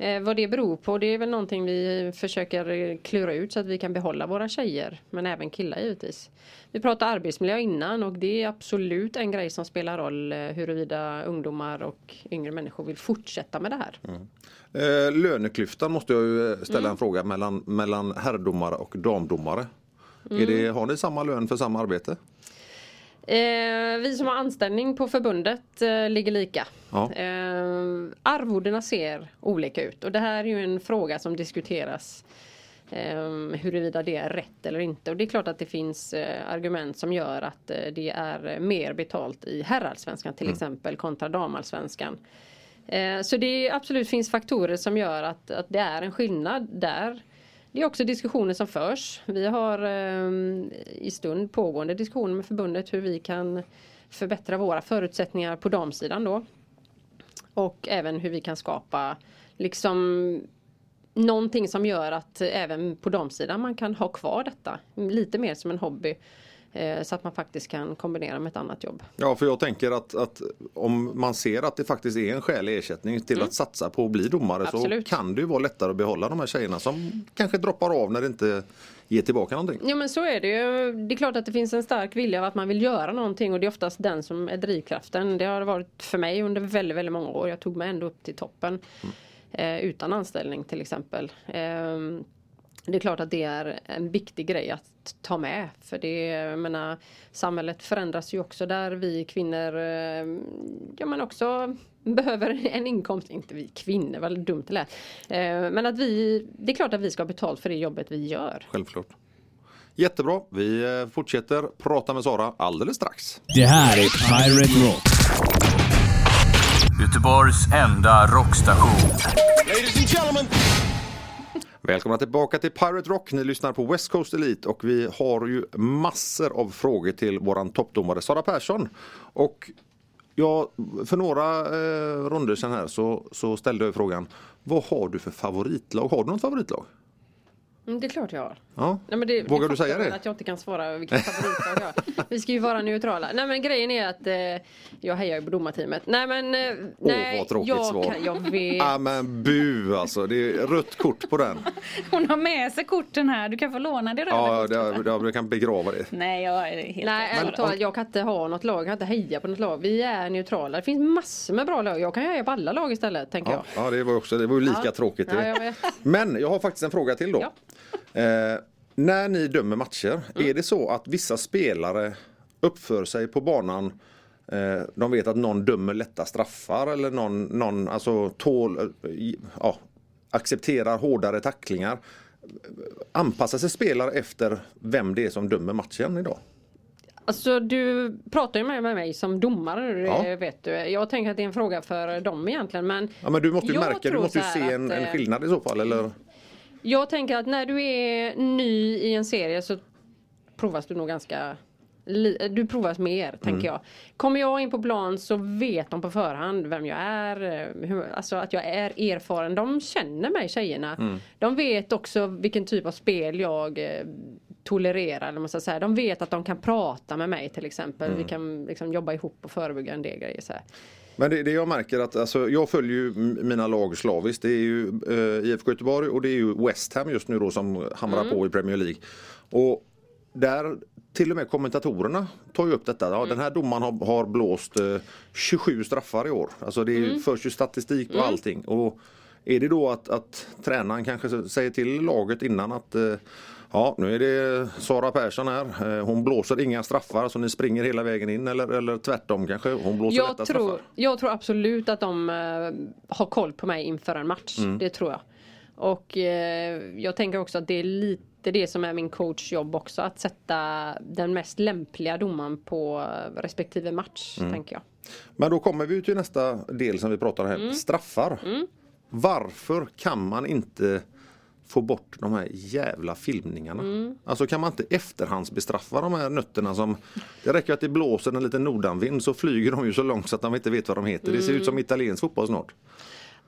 Eh, vad det beror på det är väl någonting vi försöker klura ut så att vi kan behålla våra tjejer men även killar givetvis. Vi pratade arbetsmiljö innan och det är absolut en grej som spelar roll eh, huruvida ungdomar och yngre människor vill fortsätta med det här. Eh, löneklyftan måste jag ju eh, ställa Mm. en fråga mellan, mellan herrdomare och damdomare. Är det, Mm. har ni samma lön för samma arbete? Eh, vi som har anställning på förbundet eh, ligger lika. Ja. Eh, arvodena ser olika ut och det här är ju en fråga som diskuteras eh, huruvida det är rätt eller inte. Och det är klart att det finns eh, argument som gör att eh, det är mer betalt i herrallsvenskan till exempel kontra damallsvenskan. Eh, så det absolut finns faktorer som gör att, att det är en skillnad där. Det är också diskussioner som förs. Vi har eh, i stund pågående diskussioner med förbundet hur vi kan förbättra våra förutsättningar på damsidan då. Och även hur vi kan skapa liksom någonting som gör att även på damsidan man kan ha kvar detta lite mer som en hobby. Eh, så att man faktiskt kan kombinera med ett annat jobb. Ja, för jag tänker att, att om man ser att det faktiskt är en skälig ersättning till att satsa på att bli domare Mm. Absolut. så kan det ju vara lättare att behålla de här tjejerna som kanske droppar av när det inte ger tillbaka någonting. Ja men så är det ju. Det är klart att det finns en stark vilja av att man vill göra någonting och det är oftast den som är drivkraften. Det har det varit för mig under väldigt, väldigt många år. Jag tog mig ändå upp till toppen eh, utan anställning till exempel. Ehm, det är klart att det är en viktig grej att ta med. För det, jag menar, samhället förändras ju också där vi kvinnor eh, ja, men också behöver en inkomst. Inte vi kvinnor, vad dumt det lät. Eh, men att vi, det är klart att vi ska ha betalt för det jobbet vi gör. Självklart. Jättebra, vi eh, fortsätter prata med Sara alldeles strax. Det här är Pirate Rock. Göteborgs enda rockstation. Välkomna tillbaka till Pirate Rock. Ni lyssnar på West Coast Elite och vi har ju massor av frågor till våran toppdomare Sara Persson. Och ja, för några eh, ronder sedan här så, så ställde jag frågan Vad har du för favoritlag? Har du något favoritlag? Mm, det är klart jag har. Ja. Nej, men det, Vågar det du säga det? Att jag inte kan svara vilket favoritlag jag har. Vi ska ju vara neutrala. Nej men grejen är att eh, jag hejar ju på domarteamet. Nej men eh, nej, vad tråkigt jag, svar. Kan, jag vet. Ja men bu alltså, det är rött kort på den. Hon har med sig korten här. Du kan få låna det röda Ja, kortet. det, jag kan begrava det. Nej, jag är helt Nej ärligt talat, jag kan inte ha något lag, jag kan inte heja på något lag. Vi är neutrala. Det finns massor med bra lag. Jag kan heja på alla lag istället tänker Ja, jag. ja det var ju också, det var ju lika Ja. tråkigt. Ja, det. jag vet. Men jag har faktiskt en fråga till då. Eh, när ni dömer matcher, Mm. är det så att vissa spelare uppför sig på banan eh, de vet att någon dömer lätta straffar eller någon, någon alltså tål, eh, ja, accepterar hårdare tacklingar. Anpassar sig spelare efter vem det är som dömer matchen idag? Alltså du pratar ju med, mig som domare Ja. vet du. Jag tänker att det är en fråga för dem egentligen. Men Ja, men du måste ju märka, du måste ju se en, att, en eh, skillnad i så fall. Eller? Jag tänker att när du är ny i en serie så provas du nog ganska du provas mer, tänker jag. Kommer jag in på plan så vet de på förhand vem jag är. Hur, alltså att jag är erfaren. De känner mig tjejerna. De vet också vilken typ av spel jag eh, tolererar. Eller ska säga. De vet att de kan prata med mig till exempel. Vi kan liksom jobba ihop och förebygga en del grejer. Så här. Men det, det jag märker att alltså, jag följer ju mina lag slaviskt. Det är ju eh, IFK Göteborg och det är ju West Ham just nu då som hamrar på i Premier League. Och där till och med kommentatorerna tar ju upp detta. Ja, Den här domaren har, har blåst eh, 27 straffar i år. Alltså det ju förs ju statistik på allting. Och är det då att, att tränaren kanske säger till laget innan att eh, Ja, nu är det Sara Persson här. Eh, Hon blåser inga straffar så ni springer hela vägen in eller, eller tvärtom kanske. Hon blåser Jag lätta tror, straffar. jag tror absolut att de eh, har koll på mig inför en match. Mm. Det tror jag. Och eh, jag tänker också att det är lite det som är min coach jobb också. Att sätta den mest lämpliga domaren på respektive match. Mm. Tänker jag. Men då kommer vi till nästa del som vi pratar om här. Mm. Straffar. Varför kan man inte få bort de här jävla filmningarna? Mm. Alltså kan man inte efterhandsbestraffa de här nötterna som Det räcker att det blåser en liten nordanvind så flyger de ju så långt så att de inte vet vad de heter. Det ser Mm. ut som italiensk fotboll snart.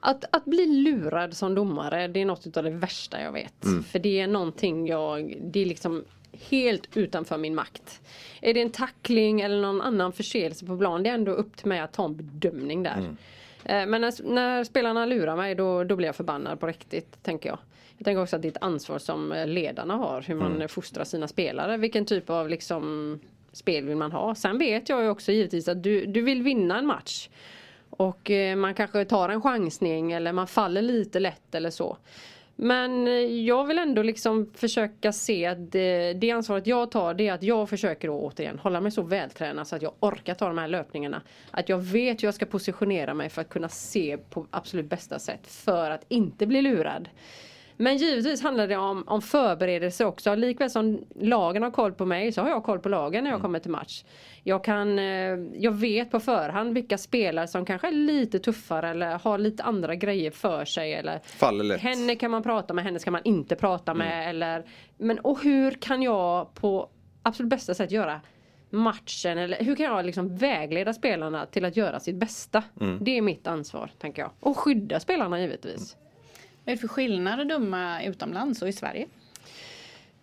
Att, att bli lurad som domare det är något av det värsta jag vet. Mm. För det är någonting jag, det är liksom helt utanför min makt. Är det en tackling eller någon annan förseelse på plan, det är ändå upp till mig att ta en bedömning där. Eh, Men när, när spelarna lurar mig då, då blir jag förbannad på riktigt, tänker jag. Jag tänker också att det är ett ansvar som eh, ledarna har, hur man mm. fostrar sina spelare. Vilken typ av liksom, spel vill man ha? Sen vet jag ju också givetvis att du, du vill vinna en match. Och eh, man kanske tar en chansning eller man faller lite lätt eller så. Men eh, jag vill ändå liksom försöka se att det, det ansvaret jag tar det är att jag försöker då återigen hålla mig så vältränad så att jag orkar ta de här löpningarna. Att jag vet hur jag ska positionera mig för att kunna se på absolut bästa sätt för att inte bli lurad. Men givetvis handlar det om, om förberedelse också. Likväl som lagen har koll på mig så har jag koll på lagen när jag kommer till match. Jag, kan, eh, jag vet på förhand vilka spelare som kanske är lite tuffare eller har lite andra grejer för sig. Eller Faller lätt. Henne kan man prata med, henne ska man inte prata med. Eller, men, och hur kan jag på absolut bästa sätt göra matchen eller hur kan jag liksom vägleda spelarna till att göra sitt bästa? Det är mitt ansvar tänker jag. Och skydda spelarna givetvis. Vad är det för skillnad att döma utomlands och i Sverige?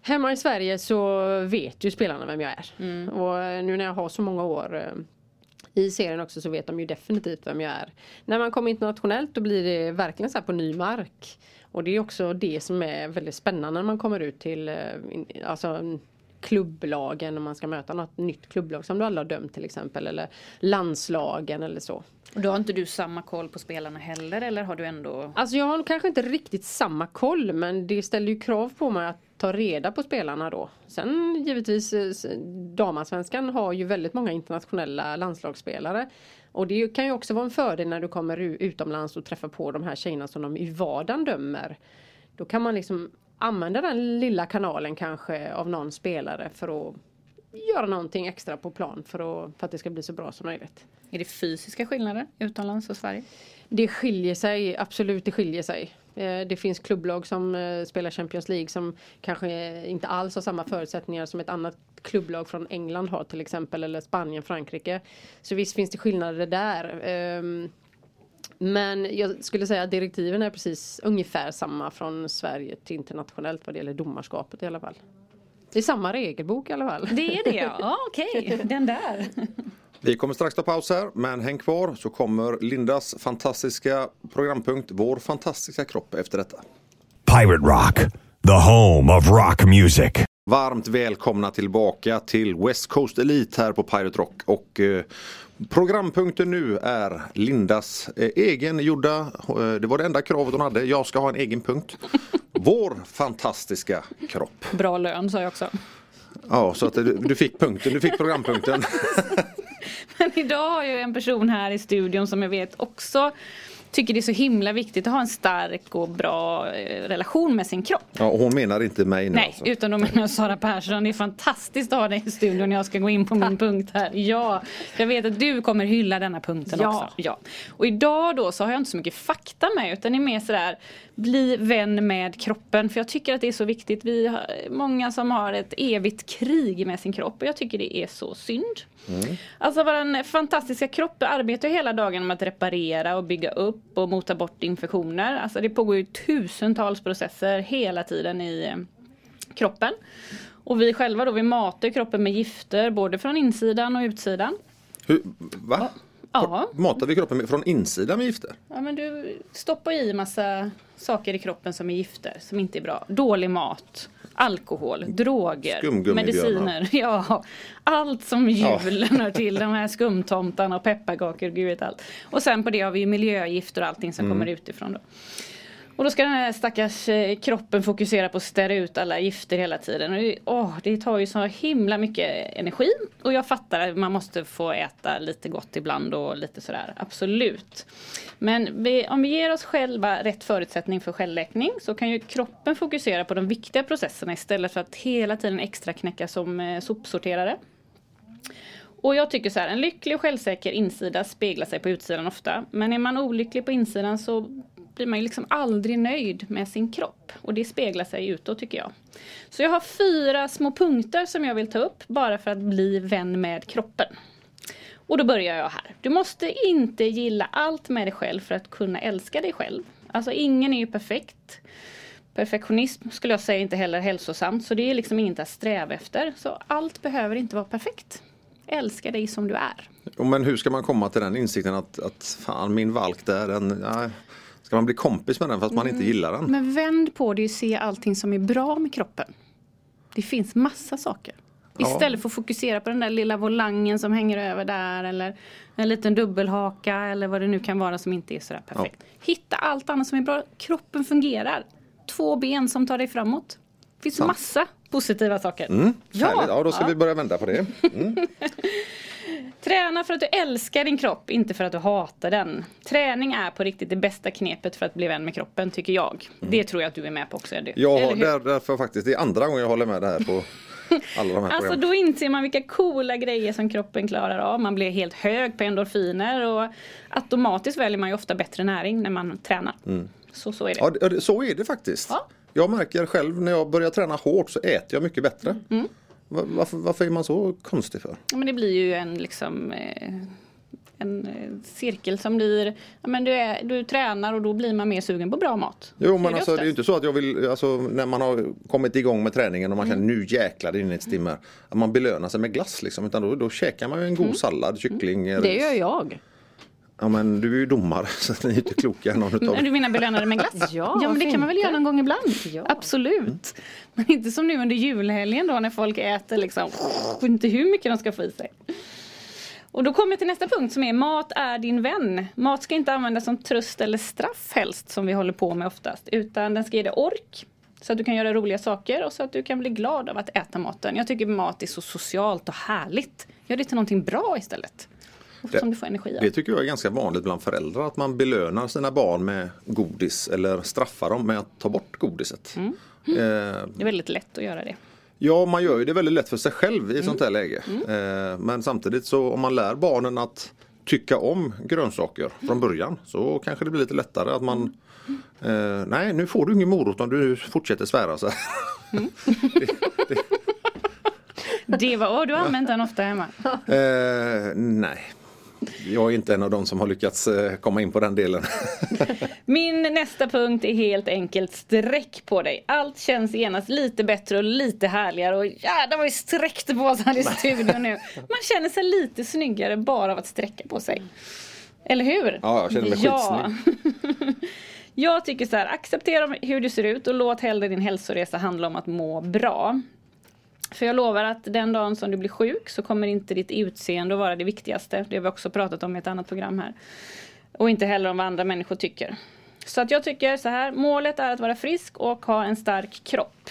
Hemma i Sverige så vet ju spelarna vem jag är. Och nu när jag har så många år eh, i serien också så vet de ju definitivt vem jag är. När man kommer internationellt då blir det verkligen så på ny mark. Och det är också det som är väldigt spännande när man kommer ut till eh, alltså, klubblagen och man ska möta något nytt klubblag som du aldrig har dömt till exempel. Eller landslagen eller så. Och då har inte du samma koll på spelarna heller eller har du ändå? Alltså jag har kanske inte riktigt samma koll men det ställer ju krav på mig att ta reda på spelarna då. Sen givetvis damallsvenskan har ju väldigt många internationella landslagsspelare. Och det kan ju också vara en fördel när du kommer utomlands och träffar på de här tjejerna som de i vardagen dömer. Då kan man liksom använda den lilla kanalen kanske av någon spelare för att göra någonting extra på plan för att, för att det ska bli så bra som möjligt. Är det fysiska skillnader utomlands och Sverige? Det skiljer sig, absolut det skiljer sig. Eh, Det finns klubblag som eh, spelar Champions League som kanske inte alls har samma förutsättningar som ett annat klubblag från England har till exempel eller Spanien, Frankrike. Så visst finns det skillnader där. Men jag skulle säga att direktiven är precis ungefär samma från Sverige till internationellt vad det gäller domarskapet i alla fall. Det är samma regelbok i alla fall. Det är det ja, ja okej, den där. Vi kommer strax ta paus här, men häng kvar så kommer Lindas fantastiska programpunkt Vår fantastiska kropp efter detta. Pirate Rock, the home of rock music. Varmt välkomna tillbaka till West Coast Elite här på Pirate Rock och eh, programpunkten nu är Lindas eh, egen gjorda, eh, det var det enda kravet hon hade, jag ska ha en egen punkt. Vår fantastiska kropp. Bra lön sa jag också. Ja, så att du, du fick punkten, du fick programpunkten. Men idag har jag en person här i studion som jag vet också tycker det är så himla viktigt att ha en stark och bra eh, relation med sin kropp. Ja, och hon menar inte mig nu Nej, alltså. utan då menar Sara Persson. Det är fantastiskt att ha dig i studion jag ska gå in på min punkt här. Ja, jag vet att du kommer hylla denna punkten Ja. också. Ja. Och idag då så har jag inte så mycket fakta med utan det är mer sådär bli vän med kroppen. För jag tycker att det är så viktigt. Vi har många som har ett evigt krig med sin kropp och jag tycker det är så synd. Alltså vår fantastiska kropp arbetar hela dagen med att reparera och bygga upp och mota bort infektioner. Alltså det pågår ju tusentals processer hela tiden i eh, kroppen. Och vi själva då, vi matar kroppen med gifter både från insidan och utsidan. Hur, va? Ja, Matar vi kroppen med, från insidan med gifter? ja men du stoppar i massa saker i kroppen som är gifter, som inte är bra. Dålig mat, alkohol, droger, mediciner. Ja, allt som julen hör till. De här skumtomtarna och pepparkakor, gud vet allt. Och sen på det har vi miljögifter och allting som kommer utifrån då. Och då ska den här stackars eh, kroppen fokusera på att städa ut alla gifter hela tiden. Och det, åh, det tar ju så himla mycket energi. Och jag fattar att man måste få äta lite gott ibland och lite sådär. Absolut. Men vi, om vi ger oss själva rätt förutsättning för självläkning så kan ju kroppen fokusera på de viktiga processerna istället för att hela tiden extra knäcka som eh, sopsorterare. Och jag tycker så här, en lycklig och självsäker insida speglar sig på utsidan ofta. Men är man olycklig på insidan så blir man ju liksom aldrig nöjd med sin kropp. Och det speglar sig utåt tycker jag. Så jag har fyra små punkter som jag vill ta upp bara för att bli vän med kroppen. Och då börjar jag här. Du måste inte gilla allt med dig själv för att kunna älska dig själv. Alltså ingen är ju perfekt. Perfektionism skulle jag säga inte heller hälsosamt så det är liksom inget att sträva efter. Så allt behöver inte vara perfekt. Älska dig som du är. Men hur ska man komma till den insikten att, att fan min valk där, den, nej ska man bli kompis med den fast man inte gillar den? Men vänd på det och se allting som är bra med kroppen. Det finns massa saker. Istället för att fokusera på den där lilla volangen som hänger över där eller en liten dubbelhaka eller vad det nu kan vara som inte är sådär perfekt. Hitta allt annat som är bra. Kroppen fungerar. Två ben som tar dig framåt. Det finns massa positiva saker. Mm, härligt. ja, då ska vi börja vända på det. Träna för att du älskar din kropp, inte för att du hatar den. Träning är på riktigt det bästa knepet för att bli vän med kroppen, tycker jag. Det tror jag att du är med på också. Eddie. Hur? där, därför faktiskt, det är andra gången jag håller med det här på alla de här Alltså programmen. då inser man vilka coola grejer som kroppen klarar av. Man blir helt hög på endorfiner och automatiskt väljer man ju ofta bättre näring när man tränar. Så, så är det. Ja, så är det faktiskt. Ja. Jag märker själv när jag börjar träna hårt så äter jag mycket bättre. Mm. Va- Varför, varför är man så konstig för? Ja, Men det blir ju en liksom eh, en eh, cirkel som blir, ja, men du, är, du tränar och då blir man mer sugen på bra mat. Jo Så men är alltså det är ju inte så att jag vill, alltså när man har kommit igång med träningen och man känner Mm. nu jäklar in i ett stimmer. Att man belönar sig med glass liksom. Utan då, då käkar man ju en god Mm. sallad, kyckling, Det ris. gör jag. Ja men du är ju domare så ni är ju inte kloka någon utav Men Du menar belönade med glass? Ja, men det kan man väl göra någon gång ibland? Ja. Absolut. Men inte som nu under julhelgen då när folk äter liksom inte hur mycket de ska få i sig. Och då kommer jag till nästa punkt som är mat är din vän. Mat ska inte användas som tröst eller straff helst som vi håller på med oftast. Utan den ska ge dig ork. Så att du kan göra roliga saker och så att du kan bli glad av att äta maten. Jag tycker mat är så socialt och härligt. Gör det till någonting bra istället. Det- som du får energi av. Det tycker jag är ganska vanligt bland föräldrar att man belönar sina barn med godis eller straffar dem med att ta bort godiset. Mm. Eh, Det är väldigt lätt att göra det. Ja, man gör ju det väldigt lätt för sig själv Mm. i ett sånt här läge. Eh, men samtidigt så om man lär barnen att tycka om grönsaker från början så kanske det blir lite lättare att man eh, Nej, nu får du ingen morot om du fortsätter svära så här. Det var, åh, du använt den ofta hemma. Eh, nej, jag är inte en av de som har lyckats eh, komma in på den delen. Min nästa punkt är helt enkelt sträck på dig. Allt känns genast lite bättre och lite härligare och jädrar vad vi sträckte på oss här i studion nu. Man känner sig lite snyggare bara av att sträcka på sig. Eller hur? Ja, jag känner mig skitsnygg. Jag tycker så här, acceptera hur du ser ut och låt hellre din hälsoresa handla om att må bra. För jag lovar att den dagen som du blir sjuk så kommer inte ditt utseende att vara det viktigaste. Det har vi också pratat om i ett annat program här. Och inte heller om vad andra människor tycker. Så att jag tycker så här, målet är att vara frisk och ha en stark kropp.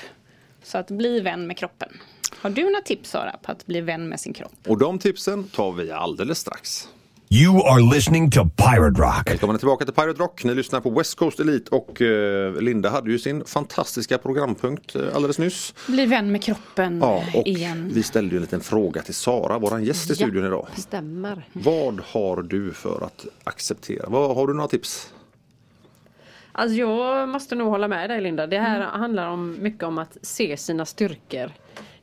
Så att bli vän med kroppen. Har du några tips Sara på att bli vän med sin kropp? Och de tipsen tar vi alldeles strax. You are listening to Pirate Rock. Välkomna tillbaka till Pirate Rock. Ni lyssnar på West Coast Elite och eh, Linda hade ju sin fantastiska programpunkt eh, alldeles nyss. Bli vän med kroppen Ja, och igen. vi ställde ju en liten fråga till Sara, våran gäst i studion idag. Stämmer. Vad har du för att acceptera? Vad, har du några tips? Alltså jag måste nog hålla med dig Linda. Det här handlar om mycket om att se sina styrkor.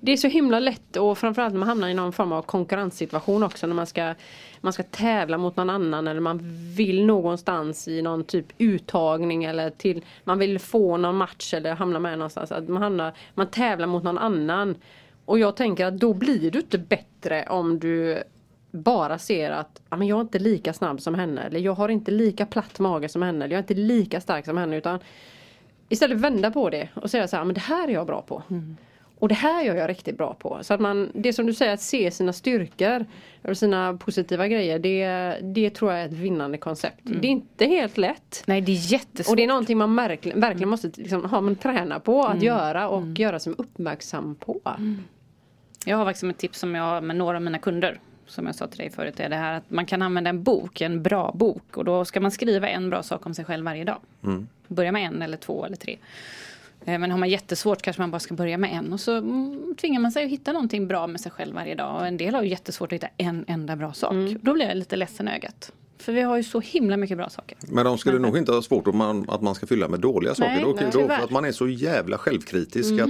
Det är så himla lätt och framförallt när man hamnar i någon form av konkurrenssituation också när man ska, man ska tävla mot någon annan eller man vill någonstans i någon typ uttagning eller till man vill få någon match eller hamna med någonstans. Att man, hamnar, man tävlar mot någon annan. Och jag tänker att då blir du inte bättre om du bara ser att ja, men jag är inte lika snabb som henne eller jag har inte lika platt mage som henne eller jag är inte lika stark som henne utan istället vända på det och säga så här, men det här är jag bra på. Mm. Och det här gör jag riktigt bra på. Så att man, det som du säger att se sina styrkor och sina positiva grejer det, det tror jag är ett vinnande koncept. Det är inte helt lätt. Nej det är jättesvårt. Och det är någonting man verkligen, verkligen måste liksom, ha, man träna på att göra och göra sig uppmärksam på. Jag har faktiskt ett tips som jag har med några av mina kunder. Som jag sa till dig förut är det här att man kan använda en bok, en bra bok. Och då ska man skriva en bra sak om sig själv varje dag. Börja med en eller två eller tre. Eh, Men har man jättesvårt kanske man bara ska börja med en. Och så mm, tvingar man sig att hitta någonting bra med sig själv varje dag. Och en del har ju jättesvårt att hitta en enda bra sak. Då blir jag lite ledsen i ögat. För vi har ju så himla mycket bra saker. Men de skulle nog inte ha svårt om man, att man ska fylla med dåliga saker. Nej, då, nej, då, för att man är så jävla självkritisk att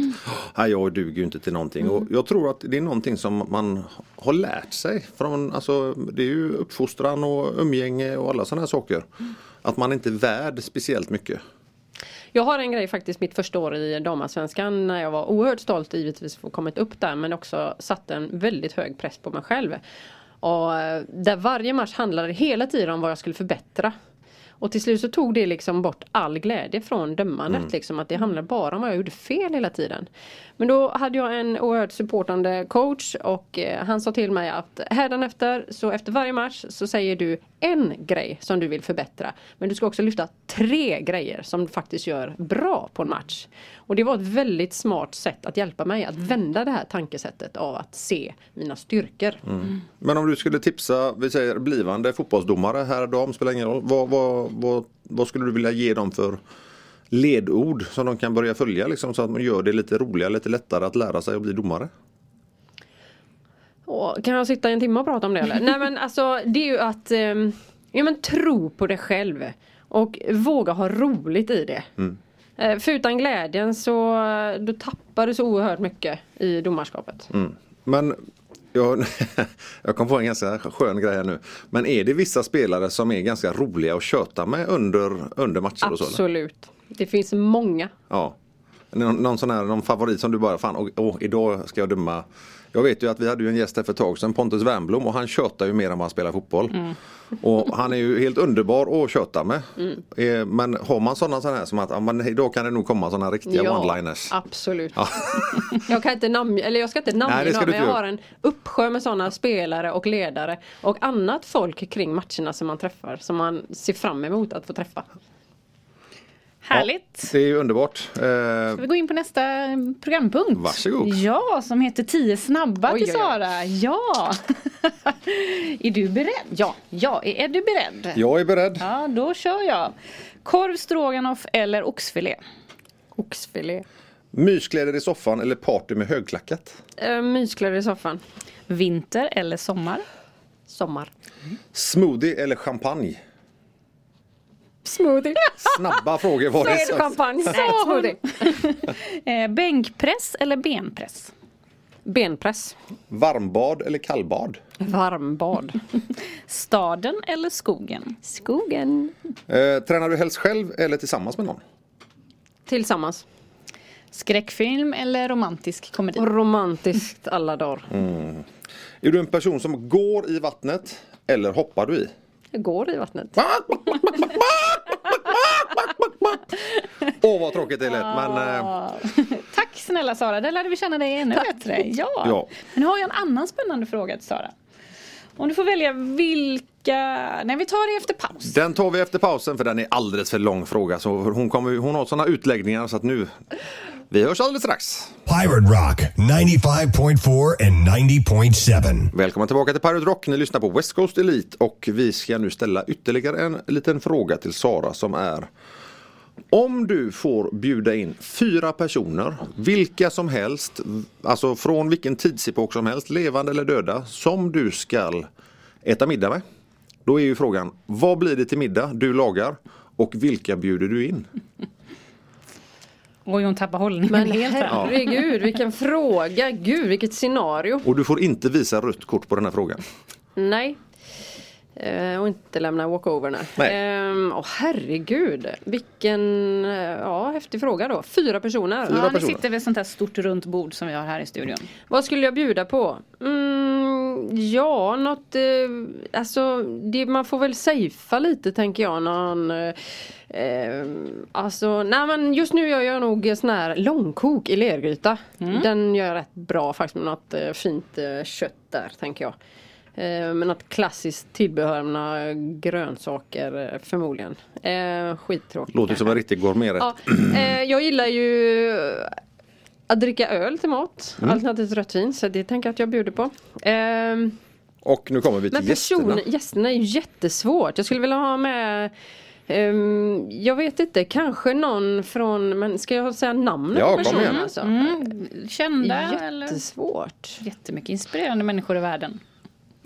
"Nej, jag duger ju inte till någonting. Och jag tror att det är någonting som man har lärt sig. Från, alltså, det är ju uppfostran och umgänge och alla sådana här saker. Att man inte är värd speciellt mycket. Jag har en grej faktiskt mitt första år i damallsvenskan när jag var oerhört stolt givetvis för att kommit upp där men också satte en väldigt hög press på mig själv. Och eh, där varje match handlade hela tiden om vad jag skulle förbättra. Och till slut så tog det liksom bort all glädje från dömandet. Mm. Liksom, att det handlade bara om vad jag gjorde fel hela tiden. Men då hade jag en oerhört supportande coach och eh, han sa till mig att hädanefter så efter varje match så säger du en grej som du vill förbättra. Men du ska också lyfta tre grejer som du faktiskt gör bra på en match. Och det var ett väldigt smart sätt att hjälpa mig att vända det här tankesättet av att se mina styrkor. Men om du skulle tipsa, vi säger blivande fotbollsdomare, här dam, spelar ingen roll. Vad, vad, vad, vad skulle du vilja ge dem för ledord som de kan börja följa liksom, så att man gör det lite roligare, lite lättare att lära sig att bli domare? Åh, kan jag sitta en timme och prata om det eller? Nej men alltså det är ju att ehm, ja, men tro på dig själv. Och våga ha roligt i det. Eh, för utan glädjen så då tappar du så oerhört mycket i domarskapet. Men jag, jag kom på en ganska skön grej här nu. Men är det vissa spelare som är ganska roliga att köta med under, under matcher och så? Eller? Absolut. Det finns många. Ja. Någon, någon sån här någon favorit som du bara, fan åh, idag ska jag döma. Jag vet ju att vi hade ju en gäst här för ett tag sedan, Pontus Wernbloom och han tjötar ju mer än vad han spelar fotboll. Och han är ju helt underbar att köta med. Eh, Men har man sådana sådana här som att ja, men idag kan det nog komma sådana riktiga one-liners. absolut. jag kan inte namn, eller jag ska inte namnge Nej, du men jag har en uppsjö med sådana spelare och ledare och annat folk kring matcherna som man träffar som man ser fram emot att få träffa. Härligt. Det är ju underbart. Eh, Vi går in på nästa programpunkt. Varsågod. Ja, som heter 10 snabba Oj, till oj, oj. Sara. Ja! är du beredd? Ja. Ja, är du beredd? Jag är beredd. Ja, då kör jag. Korv stroganoff eller oxfilé? Oxfilé. Myskläder i soffan eller party med högklackat? Uh, myskläder i soffan. Vinter eller sommar? Sommar. Smoothie eller champagne? Smoothie. Snabba frågor var Så det. champagne. Nej, smoothie. Eh, bänkpress eller benpress? Benpress. Varmbad eller kallbad? Varmbad. Staden eller skogen? Skogen. Eh, tränar du helst själv eller tillsammans med någon? Tillsammans. Skräckfilm eller romantisk komedi? Romantiskt alla dagar. Är du en person som går i vattnet eller hoppar du i? Går i vattnet. Åh vad tråkigt det lät men eh, Tack snälla Sara, där lärde vi känna dig ännu bättre. Ja. Ja. Men nu har jag en annan spännande fråga till Sara. Om du får välja vilka... Nej, vi tar det efter paus. den tar vi efter pausen för den är alldeles för lång fråga så hon, kommer, hon har sådana utläggningar så att nu Vi hörs alldeles strax. Pirate Rock 95.4 and 90.7. Välkommen tillbaka till Pirate Rock. Ni lyssnar på West Coast Elite och vi ska nu ställa ytterligare en liten fråga till Sara som är om du får bjuda in fyra personer, vilka som helst, alltså från vilken tidsepok som helst, levande eller döda, som du ska äta middag med. Då är ju frågan, vad blir det till middag du lagar och vilka bjuder du in? Oj, hon tappar hållningen Men helt. herregud vilken fråga. Gud vilket scenario. Och du får inte visa rött kort på den här frågan. Nej. Eh, och inte lämna walkover nej. Nej. Ehm, åh herregud. Vilken eh, ja, häftig fråga då. Fyra personer. Fyra Ja, ni personer. sitter vid ett sånt här stort runt bord som vi har här i studion. Vad skulle jag bjuda på? Mm, ja, något... Eh, alltså, det, man får väl safea lite tänker jag. Någon, eh, eh, alltså, nej men just nu gör jag nog sån här långkok i lergryta. Den gör jag rätt bra faktiskt med något eh, fint eh, kött där tänker jag. Eh, med något klassiskt tillbehör med några grönsaker förmodligen. Eh, skittråkigt. Låter som en riktig gourmeträtt. Ja, eh, jag gillar ju att dricka öl till mat. Mm. Alternativt rött vin. Så det tänker jag att jag bjuder på. Ehm, Och nu kommer vi till men person, gästerna. gästerna är ju jättesvårt. Jag skulle vilja ha med ehm, jag vet inte, kanske någon från, men ska jag säga namnet Ja, på kom personen igen. alltså? Mm, kända eller? Jättesvårt. Jättemycket inspirerande människor i världen.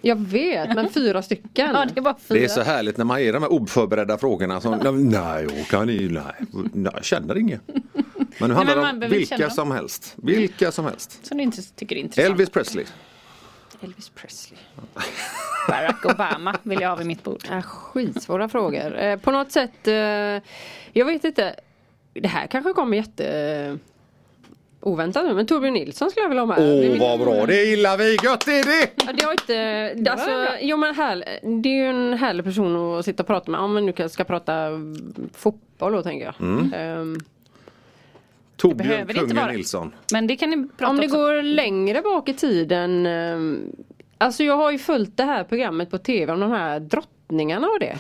Jag vet, men fyra stycken. Ja, det är bara fyra. Det är så härligt när man ger de här oförberedda frågorna. Som, nej, jag kan ni, nej, nej, jag känner ingen. Men nu handlar men det om vilka som helst. Vilka som helst. Som du inte tycker är intressant. Elvis Presley. Elvis Presley. Barack Obama vill jag ha vid mitt bord. Äh, skitsvåra frågor. Eh, på något sätt, eh, jag vet inte. det här kanske kommer jätte eh, oväntat nu men Torbjörn Nilsson skulle jag vilja ha med. Åh min- vad bra, det gillar vi! Gött är det! Ja, det har inte, det, alltså, jo men här, det är ju en härlig person att sitta och prata med. Om man nu kan- ska prata fotboll då tänker jag. Mm. Ehm, Torbjörn behöver det inte Kungen vara. Nilsson. Men det kan ni prata om det också. går längre bak i tiden. ehm, alltså jag har ju följt det här programmet på tv om de här drottningarna och det.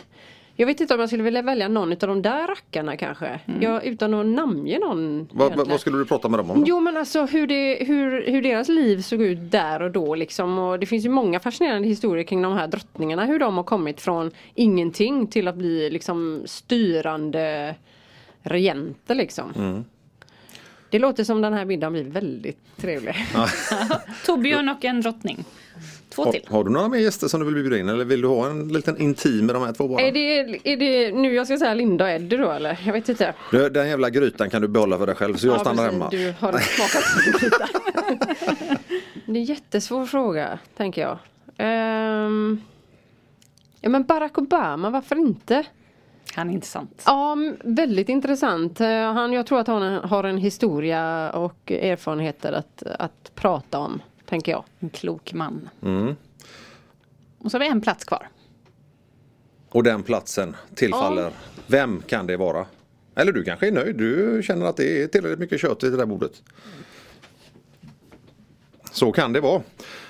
Jag vet inte om jag skulle vilja välja någon av de där rackarna kanske. Jag, utan att namnge någon. Va, va, vad skulle du prata med dem om? då? Jo men alltså hur, det, hur, hur deras liv såg ut där och då liksom. Och det finns ju många fascinerande historier kring de här drottningarna. Hur de har kommit från ingenting till att bli liksom styrande regenter liksom. Mm. Det låter som den här middagen blir väldigt trevlig. Torbjörn och en drottning. Två Har, till. har du några mer gäster som du vill bjuda in eller vill du ha en liten intim med de här två bara? Är det, är det nu jag ska säga Linda och Eddie då eller? Jag vet inte. Du, Den jävla grytan kan du behålla för dig själv så jag Ja, stannar precis. hemma. Du har smakat gryta. Det är en jättesvår fråga, tänker jag. Ehm, ja men Barack Obama, varför inte? Han är intressant. Ja, väldigt intressant. Eh, Han, jag tror att han har en historia och erfarenheter att, att prata om, tänker jag. En klok man. Mm. Och så har vi en plats kvar. Och den platsen tillfaller, vem kan det vara? Eller du kanske är nöjd, du känner att det är tillräckligt mycket kött i det där bordet. Så kan det vara.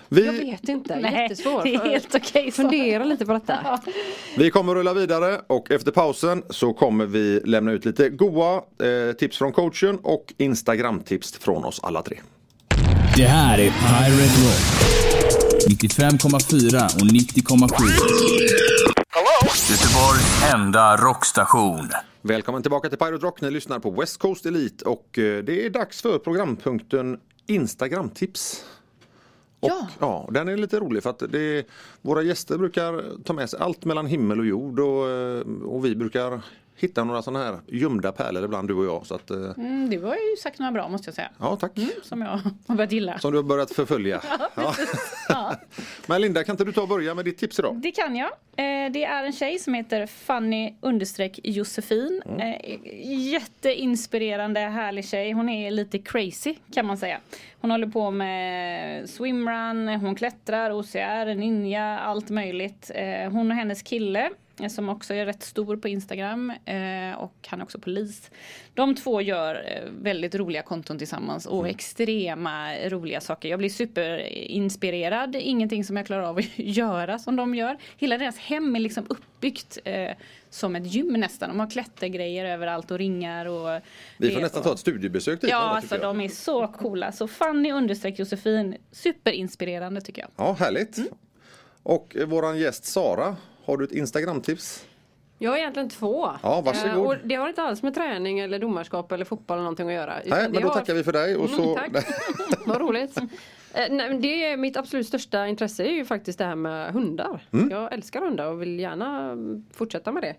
Jag Vi, vet inte, Nej, jättesvårt. det är helt okej. så. Fundera lite på detta. vi kommer rulla vidare och efter pausen så kommer vi lämna ut lite goa eh, tips från coachen och Instagram-tips från oss alla tre. Det här är Pirate Rock. 95,4 och 90,7. Göteborgs enda rockstation. Välkommen tillbaka till Pirate Rock. Ni lyssnar på West Coast Elite och eh, det är dags för programpunkten Instagram-tips. Och, ja. Ja. den är lite rolig för att det våra gäster brukar ta med sig allt mellan himmel och jord och, eh, och vi brukar hitta några sådana här gömda pärlor ibland du och jag. Så att, eh, Mm, du har ju sagt några bra måste jag säga. ja, tack. Som jag har börjat gilla. Som du har börjat förfölja. Ja. Ja. Men Linda, kan inte du ta och börja med ditt tips idag? Det kan jag. Eh, Det är en tjej som heter Fanny understreck Josefin. Eh, Jätteinspirerande, härlig tjej. Hon är lite crazy kan man säga. Hon håller på med swimrun, hon klättrar, OCR, ninja, allt möjligt. Hon och hennes kille som också är rätt stor på Instagram eh, och han är också polis. De två gör eh, väldigt roliga konton tillsammans och extrema roliga saker. Jag blir superinspirerad. Ingenting som jag klarar av att göra som de gör. Hela deras hem är liksom uppbyggt eh, som ett gym nästan. De har klättergrejer överallt och ringar och Vi får nästan och- ta ett studiebesök dit. Ja, alla, alltså de är så coola. Så Fanny understreck Josefin, superinspirerande tycker jag. Ja, härligt. Mm. Och eh, våran gäst Sara, har du ett Instagram-tips? Jag har egentligen två. Ja, varsågod. Eh, Och det har inte alls med träning eller domarskap eller fotboll eller någonting att göra. Nej, men då har- tackar vi för dig. Och så... Mm, tack. Vad roligt. Eh, det är mitt absolut största intresse är ju faktiskt det här med hundar. Mm. Jag älskar hundar och vill gärna mm, fortsätta med det.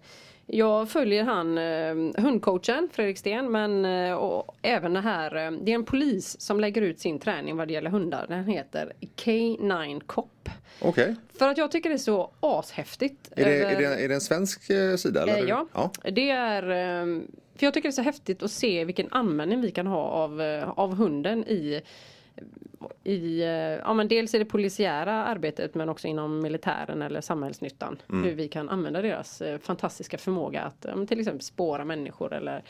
Jag följer han eh, hundcoachen Fredrik Sten men eh, och även det här eh, Det är en polis som lägger ut sin träning vad det gäller hundar. Den heter K9 Cop. Okej. För att jag tycker det är så ashäftigt. Är, det, över- är, det, är det en svensk eh, sida? Eller? Eh, ja. ja. det är eh, För jag tycker det är så häftigt att se vilken användning vi kan ha av, eh, av hunden i i, eh, ja men dels i det polisiära arbetet men också inom militären eller samhällsnyttan. Hur vi kan använda deras eh, fantastiska förmåga att ja, till exempel spåra människor eller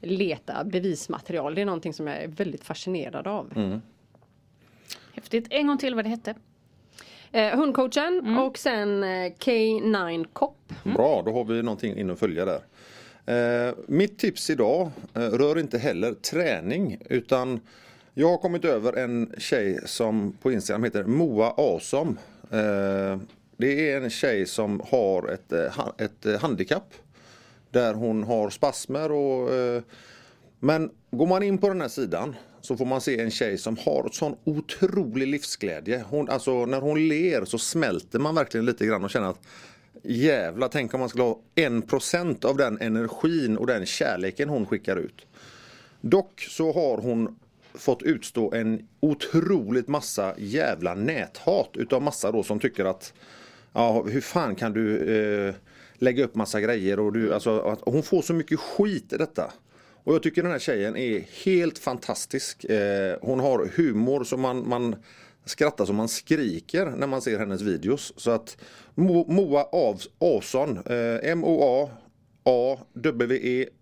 leta bevismaterial. Det är någonting som jag är väldigt fascinerad av. Häftigt. En gång till vad det hette. Eh, hundcoachen och sen eh, K9 Cop. Bra, då har vi någonting in att följa där. Eh, mitt tips idag eh, rör inte heller träning utan jag har kommit över en tjej som på Instagram heter Moa Asom. Eh, det är en tjej som har ett, eh, ett eh, handikapp där hon har spasmer och men går man in på den här sidan så får man se en tjej som har sån otrolig livsglädje. Hon, alltså, när hon ler så smälter man verkligen lite grann och känner att jävla tänk om man skulle ha en procent av den energin och den kärleken hon skickar ut. Dock så har hon fått utstå en otroligt massa jävla näthat utav massa då som tycker att Ja, hur fan kan du eh, lägga upp massa grejer och du, alltså, att hon får så mycket skit i detta. Och jag tycker den här tjejen är helt fantastisk. Eh, hon har humor som man, man skrattar som man skriker när man ser hennes videos. Så att Mo, Moa Avs, Avson, eh, M-O-A A-W-E-S-O-M-E.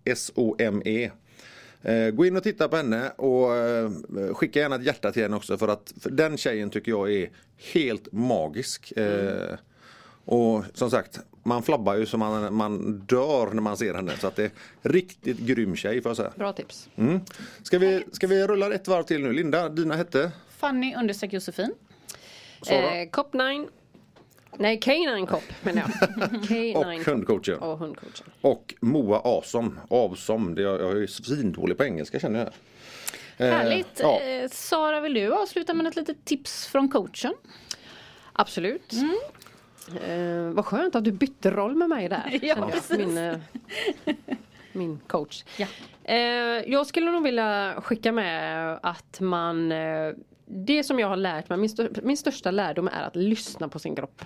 Eh, gå in och titta på henne och eh, skicka gärna ett hjärta till henne också för att för den tjejen tycker jag är helt magisk. Eh, och som sagt, man flabbar ju så man, man dör när man ser henne. Så att det är riktigt grym tjej får jag säga. Bra tips. Mm. Ska, vi, ska vi rulla ett varv till nu? Linda, dina hette? Fanny understreck Josefin. Sara? Eh, Cop 9. Nej, K9 Cop menar jag. K9 och hundcoachen. Och hundcoachen. Och Moa Asom. Avsom. Det, jag jag är svindålig på engelska känner jag. Eh, Härligt. ja. Eh, Sara, vill du avsluta med ett litet tips från coachen? Absolut. Eh, vad skönt att du bytte roll med mig där. Ja. Min, eh, min coach. Ja. Eh, jag skulle nog vilja skicka med att man eh, Det som jag har lärt mig, min, stör, min största lärdom är att lyssna på sin kropp.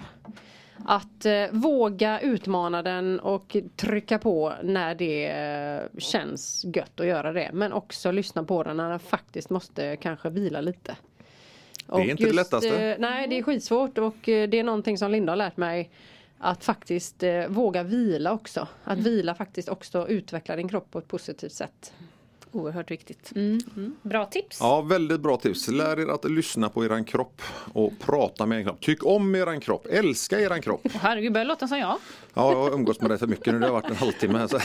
Att eh, våga utmana den och trycka på när det eh, känns gött att göra det. Men också lyssna på den när den faktiskt måste kanske vila lite. Det är inte det lättaste. Eh, nej, det är skitsvårt och eh, det är någonting som Linda har lärt mig. Att faktiskt eh, våga vila också. Att vila faktiskt också utvecklar din kropp på ett positivt sätt. Oerhört viktigt. Mm. Bra tips. Ja, väldigt bra tips. Lär er att lyssna på eran kropp och prata med er kropp. Tyck om eran kropp, älska eran kropp. Åh, Herregud, börjar låta som jag. Ja, jag har umgåtts med dig för mycket nu. Det har varit en halvtimme här.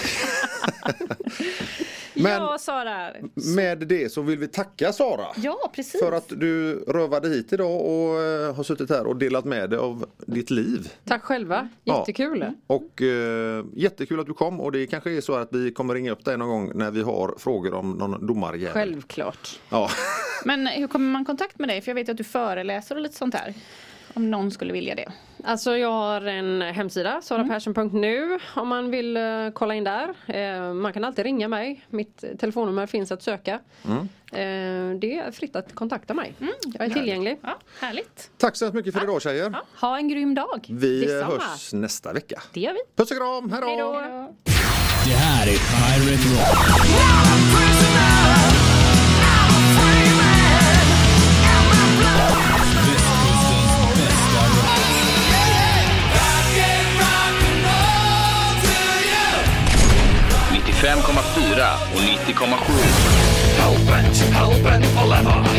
Men Ja, Sara. med det så vill vi tacka Sara. Ja, precis. För att du rövade hit idag och eh, har suttit här och delat med dig av ditt liv. Tack själva, Ja. jättekul. Och eh, jättekul att du kom och det kanske är så att vi kommer ringa upp dig någon gång när vi har frågor om någon domarjävel. Självklart. Ja. Men hur kommer man i kontakt med dig? För jag vet att du föreläser och lite sånt här. Om någon skulle vilja det. Alltså jag har en hemsida, sarapersson.nu om man vill eh, kolla in där. Eh, man kan alltid ringa mig. Mitt telefonnummer finns att söka. Eh, det är fritt att kontakta mig. Jag är tillgänglig. Ja, härligt. Tack så hemskt mycket för idag tjejer. Ja, ha en grym dag. Vi Detsamma. hörs nästa vecka. Det gör vi. Puss och kram, hej Hej då! då! Det här är Pirate Rock. 95,4 och 90,7. Halpen, halpen och leva!